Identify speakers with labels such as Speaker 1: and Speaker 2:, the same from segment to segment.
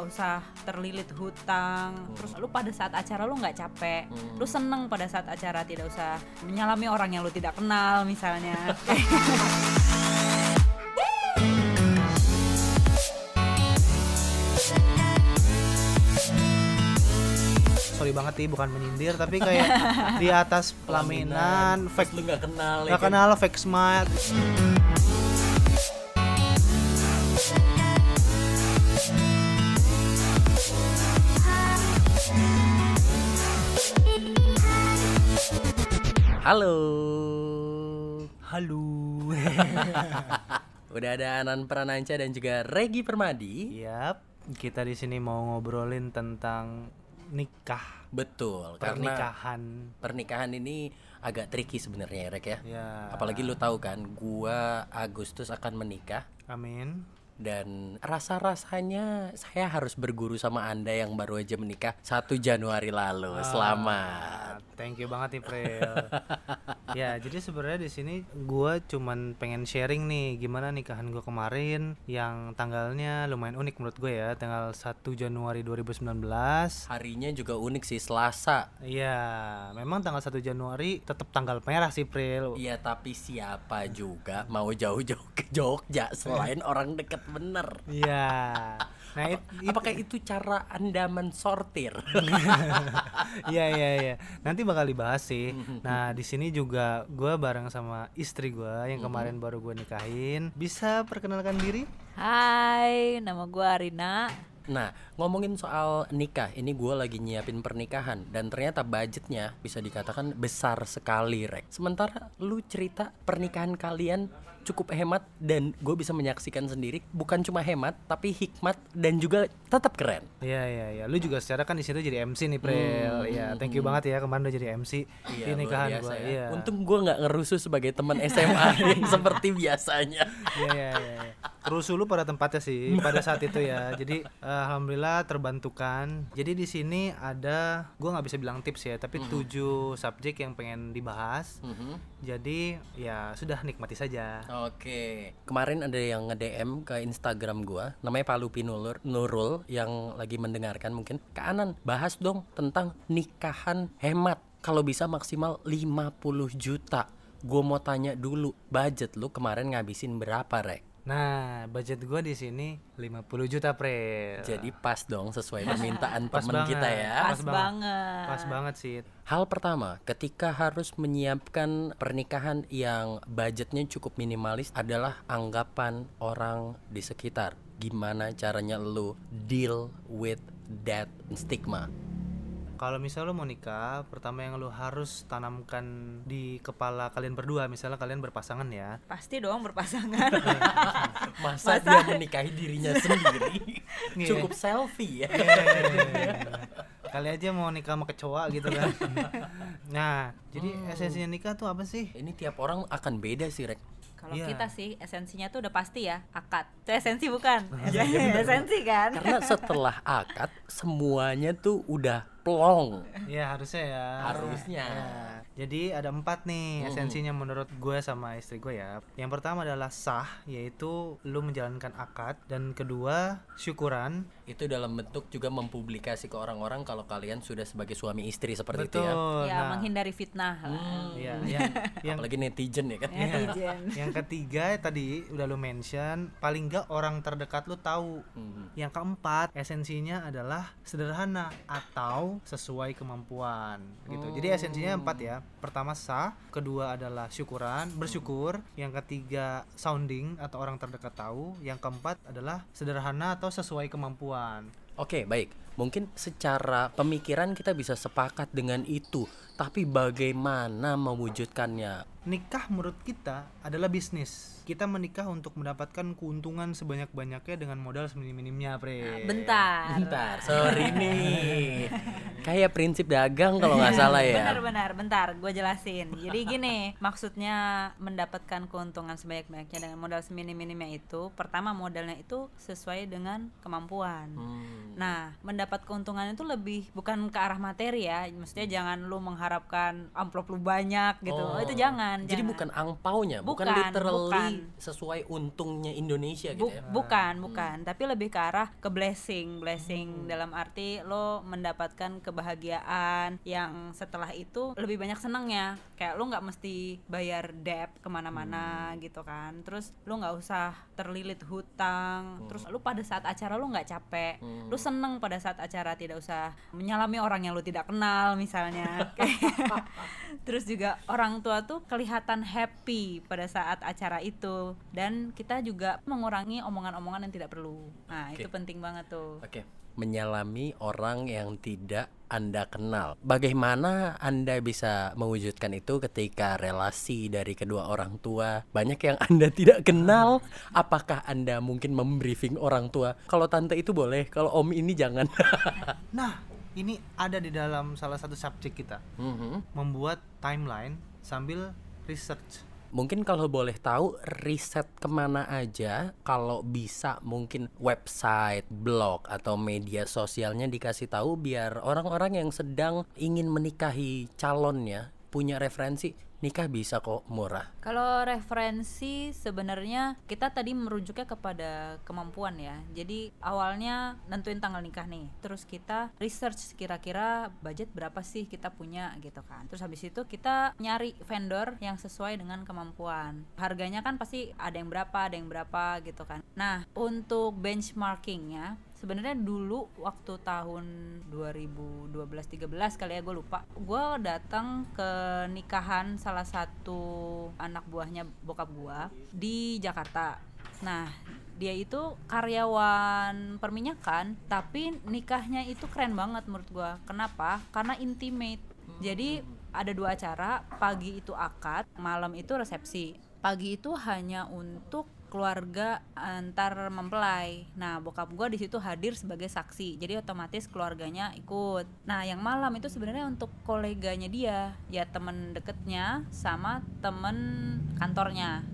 Speaker 1: nggak usah terlilit hutang. Terus lu pada saat acara lu nggak capek lu seneng pada saat acara tidak usah menyalami orang yang lu tidak kenal misalnya.
Speaker 2: Sorry banget nih bukan menyindir tapi kayak di atas pelaminan.
Speaker 3: Terus
Speaker 2: fake
Speaker 3: lu nggak kenal ya
Speaker 2: nggak
Speaker 3: kan?
Speaker 2: kenal fake smile
Speaker 3: Halo.
Speaker 2: halo
Speaker 3: Udah ada Anan Prananca dan juga Regi Permadi.
Speaker 2: Yap, kita di sini mau ngobrolin tentang nikah,
Speaker 3: Betul, karena
Speaker 2: pernikahan.
Speaker 3: pernikahan ini agak tricky sebenarnya ya, Rek ya.
Speaker 2: Ya.
Speaker 3: Apalagi lu tahu kan, gua Agustus akan menikah
Speaker 2: Amin.
Speaker 3: Dan rasa-rasanya saya harus berguru sama Anda yang baru aja menikah 1 Januari lalu. Selamat.
Speaker 2: Ah, Thank you banget nih Pril. ya, jadi sebenarnya di sini gua cuman pengen sharing nih gimana nikahan gua kemarin yang tanggalnya lumayan unik menurut gue ya, tanggal 1 Januari 2019.
Speaker 3: Harinya juga unik sih, Selasa.
Speaker 2: Iya, memang tanggal 1 Januari tetap tanggal merah sih Pril.
Speaker 3: Iya, tapi siapa juga mau jauh-jauh ke Jogja selain orang deket bener.
Speaker 2: Iya. Nah,
Speaker 3: Apa-
Speaker 2: it-
Speaker 3: apakah itu cara Anda mensortir?
Speaker 2: Iya iya iya. Nanti bakal dibahas sih. Nah di sini juga gue bareng sama istri gue yang kemarin baru gue nikahin. Bisa perkenalkan diri?
Speaker 1: Hai nama gue Arina
Speaker 3: Nah, ngomongin soal nikah, ini gue lagi nyiapin pernikahan dan ternyata budgetnya bisa dikatakan besar sekali, Rek. Sementara lu cerita pernikahan kalian cukup hemat dan gue bisa menyaksikan sendiri bukan cuma hemat tapi hikmat dan juga tetap keren.
Speaker 2: Iya iya iya. Lu juga secara kan di situ jadi MC nih Prel. Iya. Thank you banget ya kemarin udah jadi MC di
Speaker 3: luar
Speaker 2: nikahan gue.
Speaker 3: ya.
Speaker 2: Iya.
Speaker 3: Untung gue nggak ngerusuh sebagai teman SMA seperti biasanya.
Speaker 2: Iya iya iya. Rusuh lu pada tempatnya sih pada saat itu ya. Jadi eh, alhamdulillah terbantukan. Jadi di sini ada gua nggak bisa bilang tips ya, tapi tujuh subjek yang pengen dibahas.
Speaker 3: Mhm.
Speaker 2: Jadi ya sudah nikmati saja.
Speaker 3: Oke, kemarin ada yang nge-DM ke Instagram gua, namanya Palupi Nurul, Nurul yang lagi mendengarkan mungkin. Kak Anan, bahas dong tentang nikahan hemat. Kalau bisa maksimal 50 juta. Gue mau tanya dulu, budget lu kemarin ngabisin berapa, Rek?
Speaker 2: Nah, budget gua di sini 50 juta, Pre.
Speaker 3: Jadi pas dong sesuai permintaan
Speaker 2: Pas
Speaker 3: temen kita ya.
Speaker 1: Pas,
Speaker 2: Pas banget.
Speaker 1: banget
Speaker 2: Pas banget sih.
Speaker 3: Hal pertama, ketika harus menyiapkan pernikahan yang budgetnya cukup minimalis adalah anggapan orang di sekitar. Gimana caranya lu deal with that stigma?
Speaker 2: Kalau misal lo mau nikah, pertama yang lo harus tanamkan di kepala kalian berdua, misalnya kalian berpasangan ya.
Speaker 1: Pasti dong berpasangan
Speaker 3: Masa, dia menikahi dirinya sendiri? Cukup selfie ya.
Speaker 2: Kali aja mau nikah sama kecoa gitu kan. nah, jadi esensinya nikah tuh apa sih?
Speaker 3: Ini tiap orang akan beda sih, Rek.
Speaker 1: Kalau
Speaker 2: Iya.
Speaker 1: kita sih esensinya tuh udah pasti ya akad. Itu esensi bukan?
Speaker 3: Iya,
Speaker 1: esensi kan?
Speaker 3: Karena setelah akad semuanya tuh udah plong.
Speaker 2: Ya harusnya ya.
Speaker 3: Harusnya.
Speaker 2: Ya. Jadi ada empat nih esensinya menurut gue sama istri gue ya. Yang pertama adalah sah, yaitu lu menjalankan akad. Dan kedua syukuran.
Speaker 3: Itu dalam bentuk juga mempublikasi ke orang-orang kalau kalian sudah sebagai suami istri seperti itu ya.
Speaker 2: Betul.
Speaker 1: ya
Speaker 2: Nah,
Speaker 1: menghindari fitnah lah.
Speaker 2: Iya, yang, yang
Speaker 3: Apalagi netizen ya kan.
Speaker 1: Netizen.
Speaker 2: yang ketiga tadi udah lu mention paling nggak orang terdekat lu tahu
Speaker 3: Hmm.
Speaker 2: yang keempat esensinya adalah sederhana atau sesuai kemampuan gitu. Jadi esensinya empat ya. Pertama sah kedua adalah syukuran bersyukur. Yang ketiga sounding atau orang terdekat tahu. Yang keempat adalah sederhana atau sesuai kemampuan.
Speaker 3: Oke, baik. Mungkin secara pemikiran kita bisa sepakat dengan itu, tapi bagaimana mewujudkannya?
Speaker 2: nikah menurut kita adalah bisnis. Kita menikah untuk mendapatkan keuntungan sebanyak-banyaknya dengan modal seminim-minimnya pre.
Speaker 1: Bentar.
Speaker 3: Bentar, sorry nih. Kayak prinsip dagang kalau nggak salah ya.
Speaker 1: Benar-benar, bentar, gue jelasin. Jadi gini, maksudnya mendapatkan keuntungan sebanyak-banyaknya dengan modal seminim-minimnya itu, pertama modalnya itu sesuai dengan kemampuan.
Speaker 3: Hmm.
Speaker 1: Nah, mendapat keuntungan itu lebih bukan ke arah materi ya. Maksudnya jangan lu mengharapkan amplop lu banyak gitu.
Speaker 3: Oh.
Speaker 1: Itu jangan.
Speaker 3: Jadi
Speaker 1: jangan.
Speaker 3: bukan angpaunya, bukan,
Speaker 1: Bukan,
Speaker 3: literally
Speaker 1: bukan.
Speaker 3: sesuai untungnya Indonesia gitu
Speaker 1: Bu-
Speaker 3: ya.
Speaker 1: Bukan, bukan, tapi lebih ke arah ke blessing, blessing dalam arti lo mendapatkan kebahagiaan yang setelah itu lebih banyak senangnya. Kayak lo nggak mesti bayar debt ke mana-mana gitu kan. Terus lo nggak usah terlilit hutang. Terus lo pada saat acara lo nggak capek. Lo seneng pada saat acara tidak usah menyalami orang yang lo tidak kenal misalnya. Terus juga orang tua tuh kelihatan happy pada saat acara itu dan kita juga mengurangi omongan-omongan yang tidak perlu. Nah,
Speaker 3: Oke.
Speaker 1: itu penting banget tuh.
Speaker 3: Oke, menyalami orang yang tidak Anda kenal. Bagaimana Anda bisa mewujudkan itu ketika relasi dari kedua orang tua banyak yang Anda tidak kenal? Apakah Anda mungkin membriefing orang tua? Kalau tante itu boleh, kalau om ini jangan.
Speaker 2: Nah, ini ada di dalam salah satu subjek kita,
Speaker 3: Mhm.
Speaker 2: membuat timeline sambil research.
Speaker 3: Mungkin kalau boleh tahu riset ke mana aja kalau bisa mungkin website, blog atau media sosialnya dikasih tahu biar orang-orang yang sedang ingin menikahi calonnya punya referensi nikah bisa kok murah.
Speaker 1: Kalau referensi sebenarnya kita tadi merujuknya kepada kemampuan ya. Jadi awalnya nentuin tanggal nikah nih. Terus kita research kira-kira budget berapa sih kita punya gitu kan. Terus habis itu kita nyari vendor yang sesuai dengan kemampuan. Harganya kan pasti ada yang berapa, ada yang berapa gitu kan. Nah, untuk benchmarkingnya sebenarnya dulu waktu tahun 2012-13 kali ya gue lupa. Gue datang ke nikahan salah satu anak buahnya bokap gue di Jakarta. Nah dia itu karyawan perminyakan tapi nikahnya itu keren banget menurut gue kenapa? Karena intimate. Jadi ada dua acara pagi itu akad malam itu resepsi. Pagi itu hanya untuk keluarga antar mempelai. Nah, bokap gua di situ hadir sebagai saksi. Jadi otomatis keluarganya ikut. Nah, yang malam itu sebenarnya untuk koleganya dia, ya temen deketnya sama temen kantornya.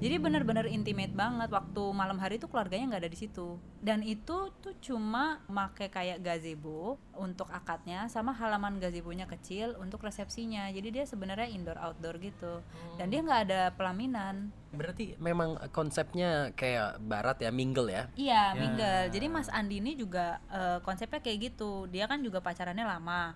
Speaker 1: Jadi benar-benar intimate banget waktu malam hari itu keluarganya nggak ada di situ. Dan itu tuh cuma make kayak gazebo untuk akadnya sama halaman gazebonya kecil untuk resepsinya. Jadi dia sebenarnya indoor outdoor gitu. Dan dia nggak ada pelaminan.
Speaker 3: Berarti memang konsepnya kayak barat ya, mingle ya.
Speaker 1: Iya, mingle. Jadi Mas Andi ini juga eh, konsepnya kayak gitu. Dia kan juga pacarannya lama.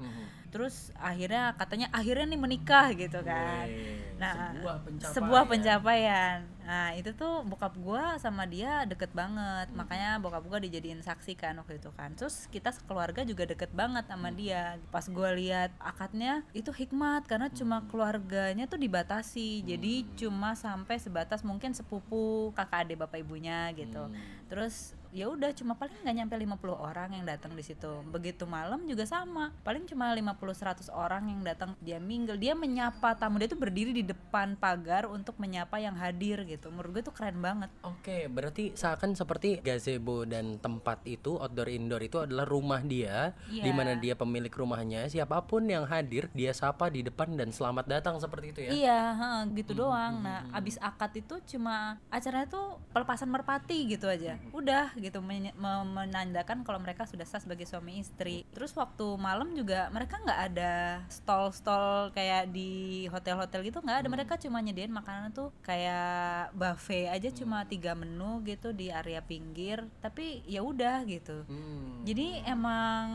Speaker 1: Terus akhirnya katanya akhirnya nih menikah gitu kan.
Speaker 3: Wey,
Speaker 1: Nah,
Speaker 3: sebuah pencapaian.
Speaker 1: sebuah pencapaian. Nah, itu tuh bokap gua sama dia deket banget.
Speaker 3: Hmm.
Speaker 1: Makanya bokap gua dijadiin saksi kan waktu itu kan. Terus kita sekeluarga juga deket banget sama
Speaker 3: Hmm.
Speaker 1: dia. Pas gua lihat akadnya itu hikmat karena cuma
Speaker 3: Hmm.
Speaker 1: keluarganya tuh dibatasi. Jadi cuma sampai sebatas mungkin sepupu, kakak adik bapak ibunya gitu.
Speaker 3: Hmm.
Speaker 1: Terus ya udah cuma paling nggak nyampe 50 orang yang datang di situ. Begitu malam juga sama. Paling cuma 50 100 orang yang datang dia mingle. Dia menyapa tamu dia tuh berdiri di depan pagar untuk menyapa yang hadir gitu. Menurut gue tuh keren banget.
Speaker 3: Oke, berarti seakan seperti gazebo dan tempat itu outdoor indoor itu adalah rumah dia,
Speaker 1: Iya.
Speaker 3: di mana dia pemilik rumahnya. Siapa pun yang hadir, dia sapa di depan dan selamat datang seperti itu ya.
Speaker 1: Iya, heeh, gitu doang. Nah, abis akad itu cuma acaranya tuh pelepasan merpati gitu aja. Udah gitu menandakan kalau mereka sudah sah sebagai suami istri. Terus waktu malam juga mereka nggak ada stall-stall kayak di hotel-hotel gitu nggak ada. Mereka cuma nyediain makanan tuh kayak buffet aja cuma tiga menu gitu di area pinggir. Tapi ya udah gitu.
Speaker 3: Hmm.
Speaker 1: Jadi emang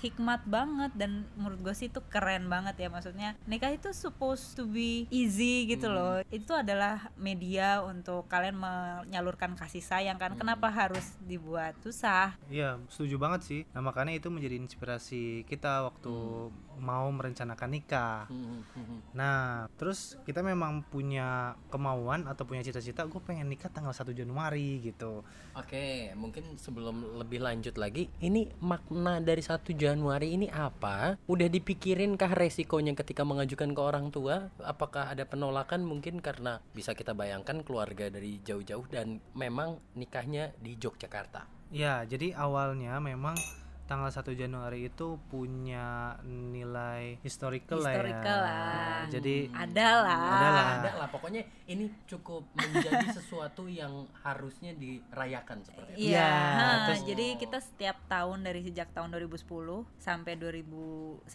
Speaker 1: hikmat banget dan menurut gue sih itu keren banget ya maksudnya nikah itu supposed to be easy gitu loh itu adalah media untuk kalian menyalurkan kasih sayang kan kenapa harus dibuat susah
Speaker 2: Iya, setuju banget sih. Nah, makanya itu menjadi inspirasi kita waktu mau merencanakan nikah.
Speaker 3: Hmm, hmm, hmm.
Speaker 2: Nah, terus kita memang punya kemauan atau punya cita-cita, gue pengen nikah tanggal 1 Januari gitu.
Speaker 3: Oke, mungkin sebelum lebih lanjut lagi, ini makna dari 1 Januari ini apa? Udah dipikirin kah resikonya ketika mengajukan ke orang tua? Apakah ada penolakan mungkin karena bisa kita bayangkan keluarga dari jauh-jauh dan memang nikahnya di Yogyakarta.
Speaker 2: Ya, jadi awalnya memang tanggal 1 Januari itu punya nilai historical,
Speaker 1: Historical
Speaker 2: lah ya.
Speaker 1: lah.
Speaker 2: Jadi
Speaker 1: ada lah
Speaker 2: Ada lah.
Speaker 3: Ada lah pokoknya ini cukup menjadi sesuatu yang harusnya dirayakan seperti itu.
Speaker 1: Iya,
Speaker 2: terus-
Speaker 1: jadi kita setiap tahun dari sejak tahun 2010 sampai 2019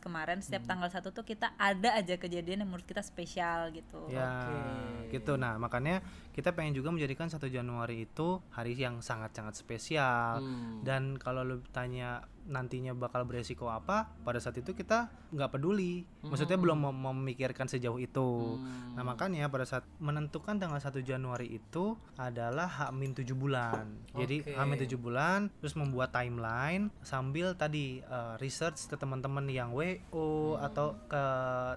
Speaker 1: kemarin setiap
Speaker 2: Hmm.
Speaker 1: tanggal satu tuh kita ada aja kejadian yang menurut kita spesial gitu.
Speaker 2: Ya, gitu. Nah, makanya kita pengen juga menjadikan 1 Januari itu hari yang sangat-sangat spesial.
Speaker 3: Hmm.
Speaker 2: Dan kalau lu tanya nantinya bakal beresiko apa, pada saat itu kita nggak peduli. Maksudnya belum mem- memikirkan sejauh itu.
Speaker 3: Hmm.
Speaker 2: Nah, makanya pada saat menentukan tanggal 1 Januari itu adalah H-7 bulan. Jadi
Speaker 3: Oke.
Speaker 2: H-7 bulan terus membuat timeline sambil tadi eh, research ke teman-teman yang WO atau ke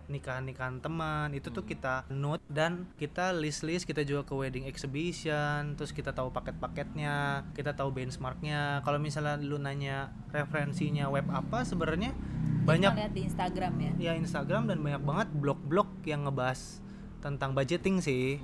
Speaker 2: nikahan-nikahan teman. Itu tuh kita note dan kita list-list, kita juga ke wedding exhibition, terus kita tahu paket-paketnya, kita tahu benchmarknya. Kalau misalnya lu nanya referensinya web apa sebenarnya banyak
Speaker 1: lihat di Instagram ya.
Speaker 2: ya Instagram dan banyak banget blog-blog yang ngebahas tentang budgeting sih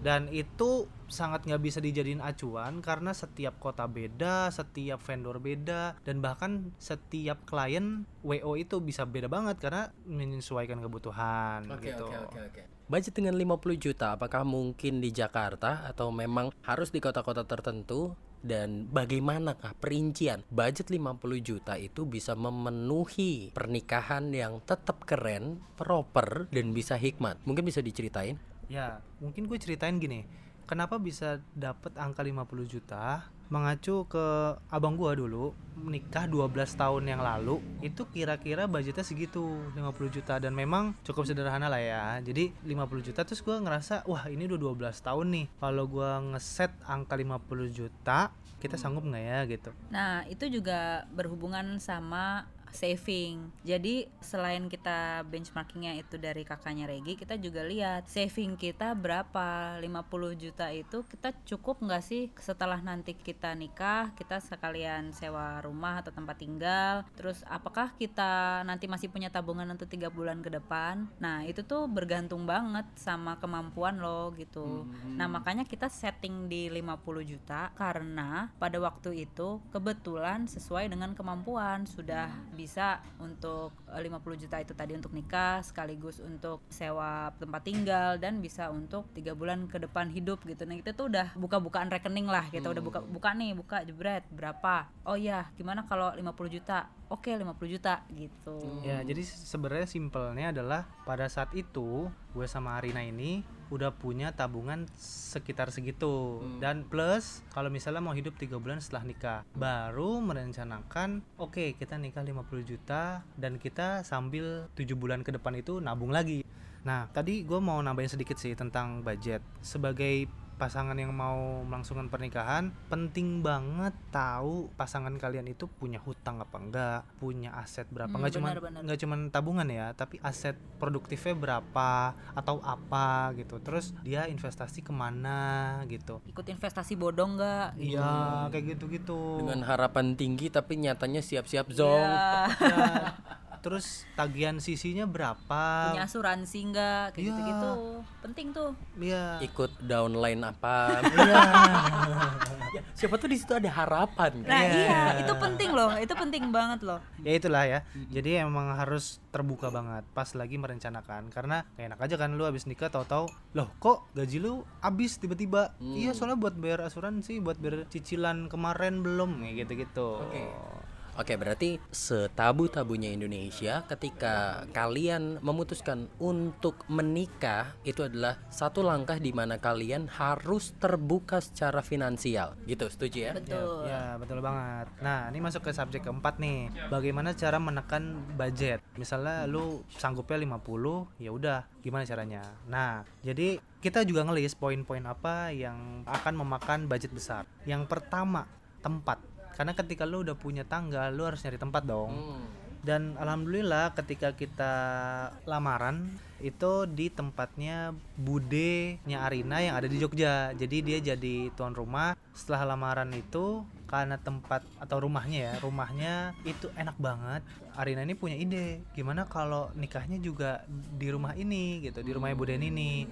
Speaker 2: dan itu sangat nggak bisa dijadiin acuan karena setiap kota beda, setiap vendor beda dan bahkan setiap klien WO itu bisa beda banget karena menyesuaikan kebutuhan
Speaker 3: Oke
Speaker 2: gitu.
Speaker 3: oke oke oke. Budget dengan 50 juta apakah mungkin di Jakarta atau memang harus di kota-kota tertentu dan bagaimanakah perincian budget 50 juta itu bisa memenuhi pernikahan yang tetap keren, proper dan bisa hikmat. Mungkin bisa diceritain?
Speaker 2: Ya, mungkin gue ceritain gini. Kenapa bisa dapet angka 50 juta? Mengacu ke abang gua dulu menikah 12 tahun yang lalu itu kira-kira budgetnya segitu 50 juta dan memang cukup sederhana lah ya. Jadi 50 juta terus gua ngerasa wah ini udah 12 tahun nih. Kalau gua ngeset angka 50 juta kita sanggup nggak ya gitu.
Speaker 1: Nah, itu juga berhubungan sama saving. Jadi selain kita benchmarkingnya itu dari kakaknya Regi, kita juga lihat saving kita berapa. 50 juta itu kita cukup nggak sih setelah nanti kita nikah, kita sekalian sewa rumah atau tempat tinggal. Terus apakah kita nanti masih punya tabungan untuk tiga bulan ke depan? Nah, itu tuh bergantung banget sama kemampuan lo gitu. Nah, makanya kita setting di 50 juta karena pada waktu itu kebetulan sesuai dengan kemampuan sudah bisa untuk eh, 50 juta itu tadi untuk nikah sekaligus untuk sewa tempat tinggal dan bisa untuk tiga bulan ke depan hidup gitu. Nah itu tuh udah buka-bukaan rekening lah kita udah buka buka nih buka jebret berapa? Oh ya gimana kalau 50 juta? Oke 50 juta gitu.
Speaker 2: Ya, jadi sebenarnya simpelnya adalah pada saat itu gue sama Arina ini udah punya tabungan sekitar segitu. Dan plus kalau misalnya mau hidup tiga bulan setelah nikah baru merencanakan oke kita nikah 50 juta dan kita sambil tujuh bulan ke depan itu nabung lagi. Nah tadi gue mau nambahin sedikit sih tentang budget. Sebagai pasangan yang mau melangsungkan pernikahan penting banget tahu pasangan kalian itu punya hutang apa enggak punya aset berapa.
Speaker 1: Hmm,
Speaker 2: nggak cuman
Speaker 1: benar-benar.
Speaker 2: nggak cuman tabungan ya tapi aset produktifnya berapa atau apa gitu. Terus dia investasi ke mana gitu.
Speaker 1: Ikut investasi bodong nggak?
Speaker 2: Iya kayak gitu gitu
Speaker 3: Dengan harapan tinggi tapi nyatanya siap-siap zong.
Speaker 1: Ya,
Speaker 2: terus tagihan sisinya berapa?
Speaker 1: Punya asuransi nggak? Kayak
Speaker 2: Iya.
Speaker 1: gitu-gitu. Penting tuh.
Speaker 2: Iya.
Speaker 3: Ikut downline apa?
Speaker 2: iya.
Speaker 3: Ya, siapa tuh di situ ada harapan? Kan?
Speaker 1: nah iya. itu penting loh. Itu penting banget loh.
Speaker 2: Ya itulah ya. Jadi emang harus terbuka banget pas lagi merencanakan. Karena gak enak aja kan lu habis nikah tahu-tahu loh kok gaji lu habis tiba-tiba? Iya soalnya buat bayar asuransi buat bayar cicilan kemarin belum kayak gitu-gitu.
Speaker 3: Oke. Oke, berarti setabu-tabunya Indonesia ketika kalian memutuskan untuk menikah itu adalah satu langkah di mana kalian harus terbuka secara finansial. Gitu, setuju ya?
Speaker 1: betul
Speaker 2: Ya betul banget. Nah ini masuk ke subjek keempat nih. Bagaimana cara menekan budget? Misalnya lu sanggupnya 50, ya udah gimana caranya? Nah jadi kita juga ngelis poin-poin apa yang akan memakan budget besar. Yang pertama tempat. Karena ketika lu udah punya tangga, lu harus nyari tempat dong.
Speaker 3: Hmm.
Speaker 2: Dan alhamdulillah ketika kita lamaran itu di tempatnya budenya Arina yang ada di Jogja. Jadi dia jadi tuan rumah. Setelah lamaran itu karena tempat atau rumahnya ya, rumahnya itu enak banget. Arina ini punya ide, gimana kalau nikahnya juga di rumah ini gitu, di rumahnya Buden ini.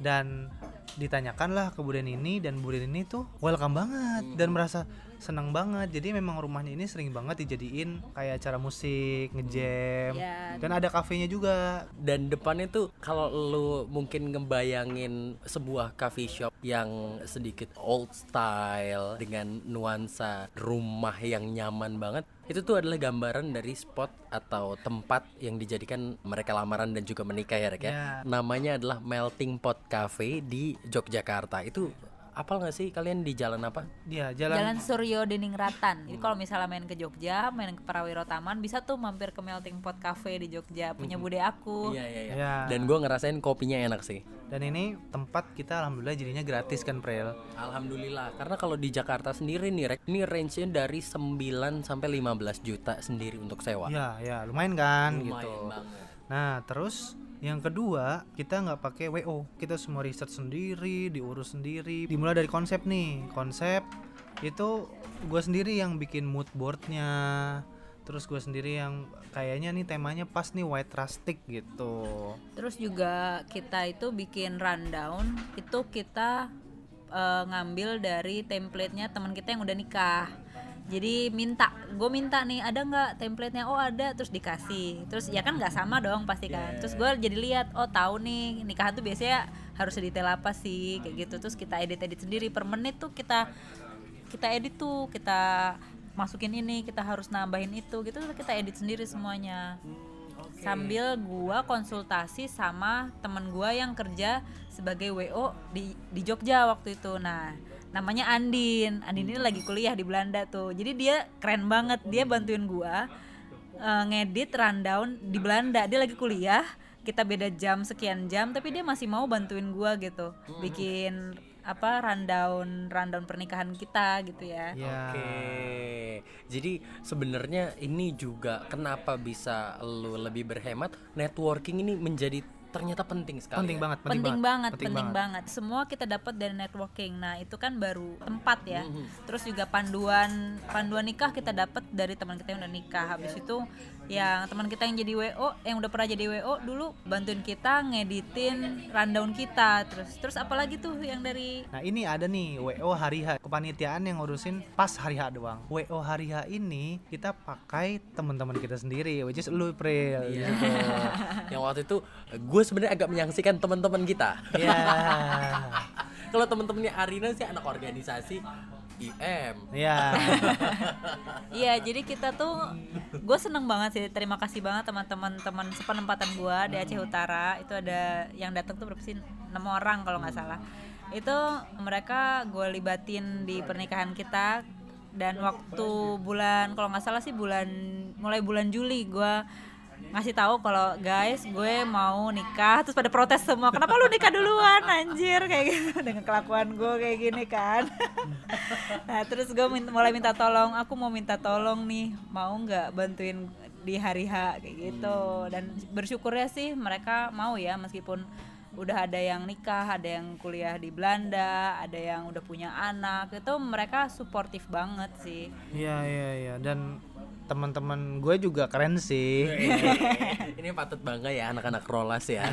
Speaker 2: Dan ditanyakanlah ke Buden ini dan Buden ini tuh welcome banget dan merasa senang banget jadi memang rumahnya ini sering banget dijadiin kayak acara musik ngejam
Speaker 1: Ya,
Speaker 2: dan ada kafenya juga
Speaker 3: dan depannya tuh kalau lu mungkin ngebayangin sebuah coffee shop yang sedikit old style dengan nuansa rumah yang nyaman banget itu tuh adalah gambaran dari spot atau tempat yang dijadikan mereka lamaran dan juga menikah ya Rek ya.
Speaker 2: Ya.
Speaker 3: Namanya adalah Melting Pot Cafe di Yogyakarta. Itu apal nggak sih kalian di jalan apa?
Speaker 2: dia jalan,
Speaker 1: Jalan Suryo Diningratan. Jadi kalau misalnya main ke Jogja, main ke Prawiro Taman, bisa tuh mampir ke Melting Pot Cafe di Jogja punya bude aku.
Speaker 3: Iya iya iya.
Speaker 2: Ya.
Speaker 3: Dan gue ngerasain kopinya enak sih.
Speaker 2: dan ini tempat kita alhamdulillah jadinya gratis kan Prel
Speaker 3: Alhamdulillah, karena kalau di Jakarta sendiri nih, Rek, ini range-nya dari 9 sampai 15 juta sendiri untuk sewa.
Speaker 2: ya ya lumayan kan
Speaker 3: Lumayan
Speaker 2: gitu
Speaker 3: banget.
Speaker 2: nah terus yang kedua kita nggak pakai wo kita semua riset sendiri diurus sendiri. Dimulai dari konsep nih. Konsep itu gue sendiri yang bikin mood boardnya. Terus gue sendiri yang kayaknya nih temanya pas nih white rustic gitu.
Speaker 1: Terus juga kita itu bikin rundown, itu kita eh, ngambil dari template-nya teman kita yang udah nikah. Jadi minta, gue minta nih ada nggak template-nya? Oh ada, terus dikasih. Terus ya kan nggak sama dong pasti kan. Terus gue jadi lihat, oh tahu nih nikahan tuh biasanya harus detail apa sih kayak gitu. Terus kita edit-edit sendiri per menit tuh kita kita edit tuh kita masukin ini kita harus nambahin itu gitu kita edit sendiri semuanya sambil gua konsultasi sama temen gua yang kerja sebagai WO di di Jogja waktu itu nah namanya Andin. Andin ini lagi kuliah di Belanda tuh. Jadi dia keren banget. Dia bantuin gua eh, ngedit rundown di Belanda. Dia lagi kuliah kita beda jam sekian jam tapi dia masih mau bantuin gua gitu. Bikin apa rundown rundown pernikahan kita gitu ya.
Speaker 2: Ya
Speaker 3: Oke. Jadi sebenarnya ini juga kenapa bisa lu lebih berhemat? Networking ini menjadi ternyata penting sekali.
Speaker 2: penting
Speaker 3: ya.
Speaker 2: banget
Speaker 1: penting, banget, penting, banget. Semua kita dapat dari networking. Nah, itu kan baru tempat ya. Terus juga panduan panduan nikah kita dapat dari teman kita yang udah nikah. Habis itu yang teman kita yang jadi WO, yang udah pernah jadi WO dulu bantuin kita ngeditin rundown kita. Terus terus apalagi tuh yang dari
Speaker 2: Nah ini ada nih WO hari H kepanitiaan yang ngurusin pas hari H doang. WO hari H ini kita pakai teman-teman kita sendiri, which is lu Pril.
Speaker 3: Iya.
Speaker 2: gitu.
Speaker 3: yang waktu itu gue sebenarnya agak menyaksikan teman-teman kita.
Speaker 2: Ya.
Speaker 3: Kalau teman-temannya Arina sih anak organisasi IM.
Speaker 2: Ya.
Speaker 1: Iya, jadi kita tuh gue seneng banget sih. Terima kasih banget teman-teman teman sepenempatan gue di Aceh Utara. Itu ada yang datang tuh berapa sih? 6 orang kalau nggak salah. Itu mereka gue libatin di pernikahan kita dan waktu bulan kalau nggak salah sih bulan mulai bulan Juli gue ngasih tahu kalau guys gue mau nikah. Terus pada protes semua kenapa lu nikah duluan anjir? Kayak gitu dengan kelakuan gue kayak gini kan. Nah terus gue min- mulai minta tolong aku mau minta tolong nih mau nggak bantuin di hari H? Kayak gitu. Dan bersyukurnya sih mereka mau ya meskipun udah ada yang nikah ada yang kuliah di Belanda ada yang udah punya anak itu mereka suportif banget sih.
Speaker 2: Iya iya iya. Dan teman-teman gue juga keren sih.
Speaker 3: Ini patut bangga ya anak-anak Rolas ya.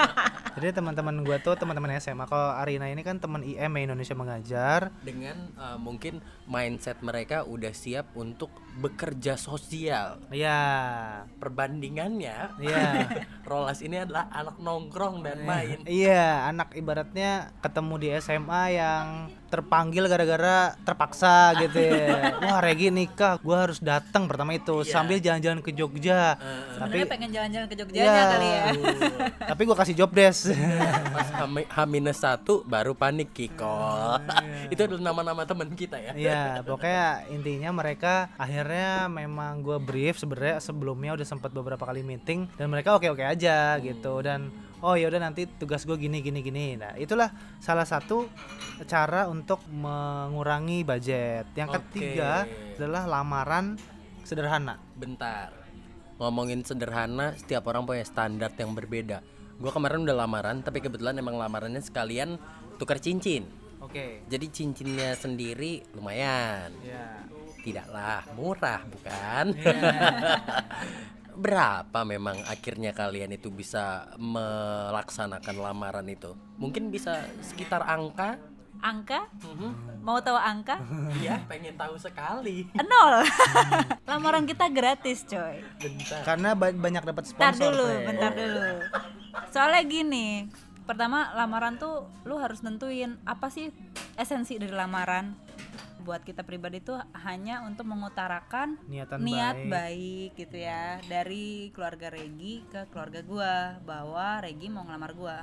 Speaker 2: Jadi teman-teman gue tuh teman-teman SMA. Kalau Arina ini kan teman IM ya, Indonesia mengajar.
Speaker 3: Dengan uh, mungkin mindset mereka udah siap untuk bekerja sosial.
Speaker 2: Iya.
Speaker 3: Perbandingannya,
Speaker 2: Iya.
Speaker 3: Rolas ini adalah anak nongkrong dan main.
Speaker 2: Iya, anak ibaratnya ketemu di SMA yang terpanggil gara-gara terpaksa gitu ya. Wah, Regi nikah, gua harus datang pertama itu sambil jalan-jalan ke Jogja.
Speaker 1: sebenarnya pengen jalan-jalan ke Jogja
Speaker 2: Iya.
Speaker 1: kali ya
Speaker 2: Tapi gua kasih job desk.
Speaker 3: Pas H- H-1 baru panik kikol. Itu adalah nama-nama teman kita ya.
Speaker 2: Iya, pokoknya intinya mereka akhirnya memang gue brief sebenarnya sebelumnya udah sempat beberapa kali meeting dan mereka oke-oke aja gitu dan oh ya udah nanti tugas gue gini gini gini. Nah, itulah salah satu cara untuk mengurangi budget. Yang
Speaker 3: Oke.
Speaker 2: ketiga adalah lamaran sederhana.
Speaker 3: Bentar. Ngomongin sederhana, setiap orang punya standar yang berbeda. Gua kemarin udah lamaran, tapi kebetulan emang lamarannya sekalian tukar cincin.
Speaker 2: Oke.
Speaker 3: Jadi cincinnya sendiri lumayan.
Speaker 2: Ya.
Speaker 3: Tidaklah murah, bukan? Berapa memang akhirnya kalian itu bisa melaksanakan lamaran itu? Mungkin bisa sekitar angka
Speaker 1: angka
Speaker 3: Mhm.
Speaker 1: mau tahu angka
Speaker 3: Iya, pengen tahu sekali.
Speaker 1: nol lamaran kita gratis coy
Speaker 3: Bentar.
Speaker 2: Karena ba- banyak dapat
Speaker 1: bentar
Speaker 2: sponsor.
Speaker 1: dulu
Speaker 2: Fe.
Speaker 1: bentar dulu soalnya gini pertama lamaran tuh lu harus nentuin apa sih esensi dari lamaran. Buat kita pribadi tuh hanya untuk mengutarakan
Speaker 2: Niatan
Speaker 1: niat
Speaker 2: baik.
Speaker 1: baik gitu ya. Dari keluarga Regi ke keluarga gua bahwa Regi mau ngelamar gua.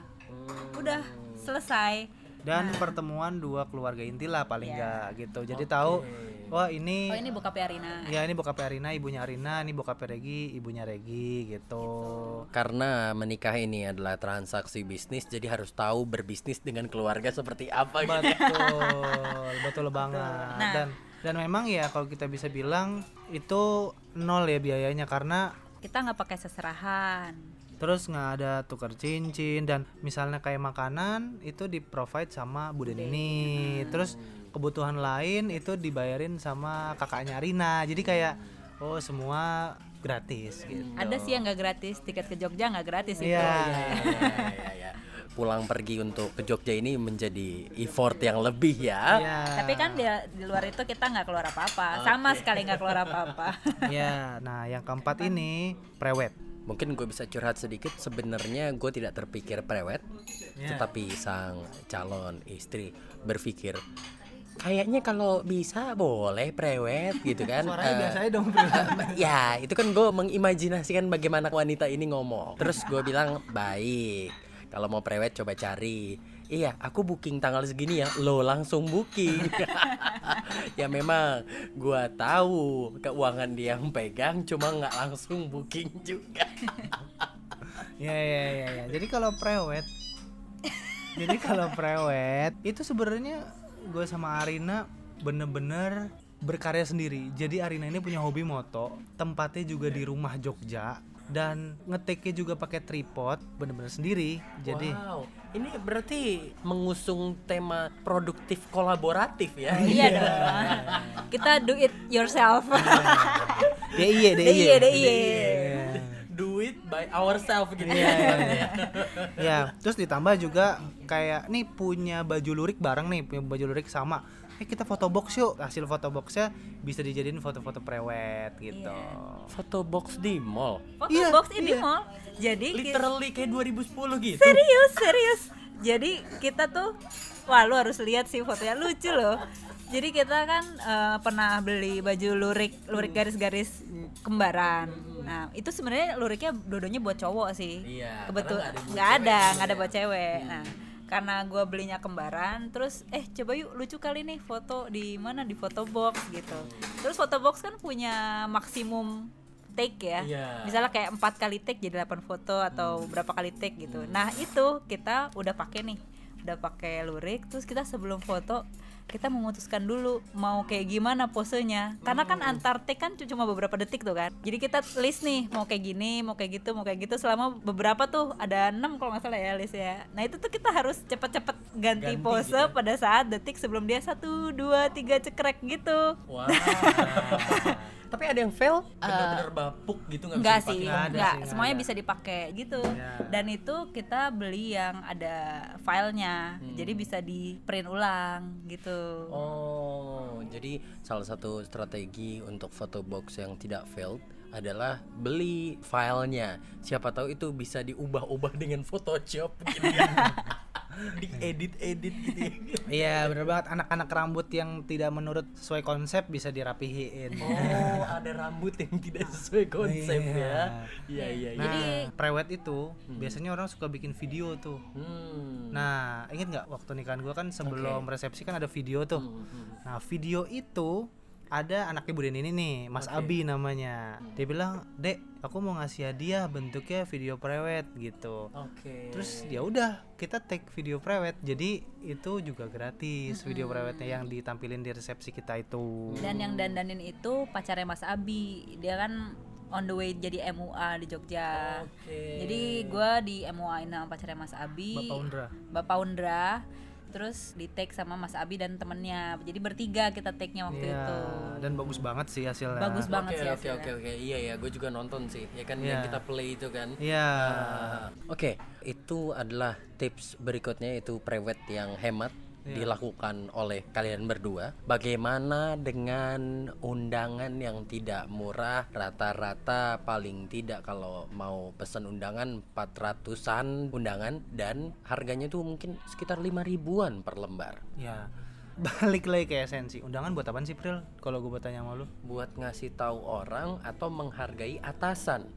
Speaker 1: Udah selesai
Speaker 2: Dan pertemuan dua keluarga inti lah paling
Speaker 1: Iya.
Speaker 2: nggak gitu. Jadi tahu wah ini,
Speaker 1: oh ini bokapnya Arina
Speaker 2: ya ini bokapnya Arina, ibunya Arina, ini bokapnya Regi, ibunya Regi gitu.
Speaker 3: Karena menikah ini adalah transaksi bisnis, jadi harus tahu berbisnis dengan keluarga seperti apa gitu.
Speaker 2: Betul, betul banget.
Speaker 1: Nah.
Speaker 2: Dan dan memang ya kalau kita bisa bilang itu nol ya biayanya karena
Speaker 1: kita nggak pakai seserahan
Speaker 2: terus nggak ada tukar cincin dan misalnya kayak makanan itu di provide sama Bu Denini terus kebutuhan lain itu dibayarin sama kakaknya Rina. Jadi kayak oh semua gratis gitu.
Speaker 1: Ada sih yang nggak gratis tiket ke Jogja nggak gratis itu.
Speaker 2: Iya.
Speaker 3: Ya, ya, ya. Pulang pergi untuk ke Jogja ini menjadi effort yang lebih ya.
Speaker 2: Iya.
Speaker 1: tapi kan di, di luar itu kita nggak keluar apa-apa. Sama sekali nggak keluar apa-apa.
Speaker 2: Ya nah yang keempat ini prewed
Speaker 3: Mungkin gue bisa curhat sedikit. Sebenarnya gue tidak terpikir prewed,
Speaker 2: Ya.
Speaker 3: tetapi sang calon istri berpikir kayaknya kalau bisa boleh prewed gitu kan.
Speaker 2: suaranya
Speaker 3: Eh,
Speaker 2: biasa aja dong
Speaker 3: ya itu kan gue mengimajinasikan bagaimana wanita ini ngomong terus gue bilang baik kalau mau prewed coba cari iya aku booking tanggal segini ya. Lo langsung booking. Ya memang gue tahu keuangan dia yang pegang cuma nggak langsung booking juga.
Speaker 2: Ya ya ya ya. Jadi kalau prewed jadi kalau prewed itu sebenarnya gue sama Arina bener-bener berkarya sendiri. Jadi Arina ini punya hobi moto tempatnya juga di rumah Jogja dan ngeteknya juga pakai tripod bener-bener sendiri. Jadi
Speaker 3: wow ini berarti mengusung tema produktif kolaboratif ya?
Speaker 1: Iya dong. Kita do it yourself.
Speaker 2: DIY DIY
Speaker 1: DIY
Speaker 2: Iya.
Speaker 3: do it by ourselves gitu
Speaker 2: Iya, iya, iya. ya terus ditambah juga kayak nih punya baju lurik bareng nih punya baju lurik sama eh kita foto box yuk. Hasil foto boxnya bisa dijadiin foto-foto prewed gitu.
Speaker 3: Foto box di mall?
Speaker 1: Foto
Speaker 2: Iya,
Speaker 1: box ini
Speaker 2: iya.
Speaker 1: mall jadi
Speaker 3: literally kayak 2010 gitu.
Speaker 1: Serius serius. Jadi kita tuh wah lu harus lihat sih fotonya. Lucu loh. Jadi kita kan eh, pernah beli baju lurik lurik garis-garis kembaran. Nah itu sebenarnya luriknya dodonya buat cowok sih.
Speaker 3: Iya,
Speaker 1: kebetul
Speaker 3: karena nggak ada
Speaker 1: nggak ada buat cewek. Nah karena gua belinya kembaran terus eh coba yuk lucu kali nih foto di mana? Di foto box gitu terus foto box kan punya maksimum take ya.
Speaker 3: Iya.
Speaker 1: misalnya kayak empat kali take jadi 8 foto atau berapa kali take gitu. Nah itu kita udah pakai nih. Udah pakai lurik terus kita sebelum foto kita memutuskan dulu mau kayak gimana posenya. Karena kan antar take kan cuma beberapa detik tuh kan. Jadi kita list nih mau kayak gini mau kayak gitu mau kayak gitu selama beberapa tuh ada enam kalau nggak salah ya list ya. Nah itu tuh kita harus cepet-cepet ganti,
Speaker 3: Ganti
Speaker 1: pose
Speaker 3: gitu ya.
Speaker 1: pada saat detik sebelum dia satu dua tiga cekrek gitu.
Speaker 3: Wow. Tapi ada yang fail bener-bener bapuk gitu nggak bisa dipakai.
Speaker 1: sih,
Speaker 2: Nggak ada
Speaker 1: enggak.
Speaker 2: sih, nggak
Speaker 1: Semuanya
Speaker 2: ada.
Speaker 1: bisa dipakai gitu.
Speaker 2: Ya.
Speaker 1: Dan itu kita beli yang ada filenya, jadi bisa di print ulang gitu.
Speaker 3: Oh, jadi salah satu strategi untuk foto box yang tidak failed adalah beli filenya. Siapa tahu itu bisa diubah-ubah dengan Photoshop gitu ya. Diedit-edit gitu ya.
Speaker 2: Iya bener banget anak-anak rambut yang tidak menurut sesuai konsep bisa dirapihin.
Speaker 3: Oh, ada rambut yang tidak sesuai konsep
Speaker 2: Iya.
Speaker 3: ya. Iya, iya, iya.
Speaker 2: Nah, prewed itu biasanya orang suka bikin video tuh.
Speaker 3: Hmm.
Speaker 2: Nah, inget nggak waktu nikahan gua kan sebelum resepsi kan ada video tuh.
Speaker 3: Hmm,
Speaker 2: Nah, video itu ada anaknya Bu Deni ini nih, Mas Abi namanya. Dia bilang, "Dek, aku mau ngasih hadiah bentuknya video prewed gitu."
Speaker 3: Oke.
Speaker 2: Terus ya udah, kita take video prewed. Jadi itu juga gratis video prewednya yang ditampilin di resepsi kita itu.
Speaker 1: Dan yang dandanin itu pacarnya Mas Abi. Dia kan on the way jadi MUA di Jogja.
Speaker 3: Oke.
Speaker 1: Jadi gua di MUA sama pacarnya Mas Abi.
Speaker 2: Bapak Undra.
Speaker 1: Bapak Undra. Terus di take sama Mas Abi dan temennya. Jadi bertiga kita take-nya waktu
Speaker 2: Iya,
Speaker 1: itu.
Speaker 2: dan bagus banget sih hasilnya.
Speaker 1: Bagus banget
Speaker 3: Oke
Speaker 1: sih
Speaker 3: oke oke oke iya ya gue juga nonton sih ya kan
Speaker 2: Iya.
Speaker 3: yang kita play itu kan
Speaker 2: Iya.
Speaker 3: Ah, Oke, itu adalah tips berikutnya itu prewed yang hemat dilakukan oleh kalian berdua. Bagaimana dengan undangan yang tidak murah? Rata-rata paling tidak kalau mau pesan undangan 400-an undangan dan harganya tuh mungkin sekitar 5 ribuan per lembar.
Speaker 2: ya balik lagi ke esensi undangan buat apaan sih Pril kalau gue bertanya sama lu
Speaker 3: Buat ngasih tahu orang atau menghargai atasan.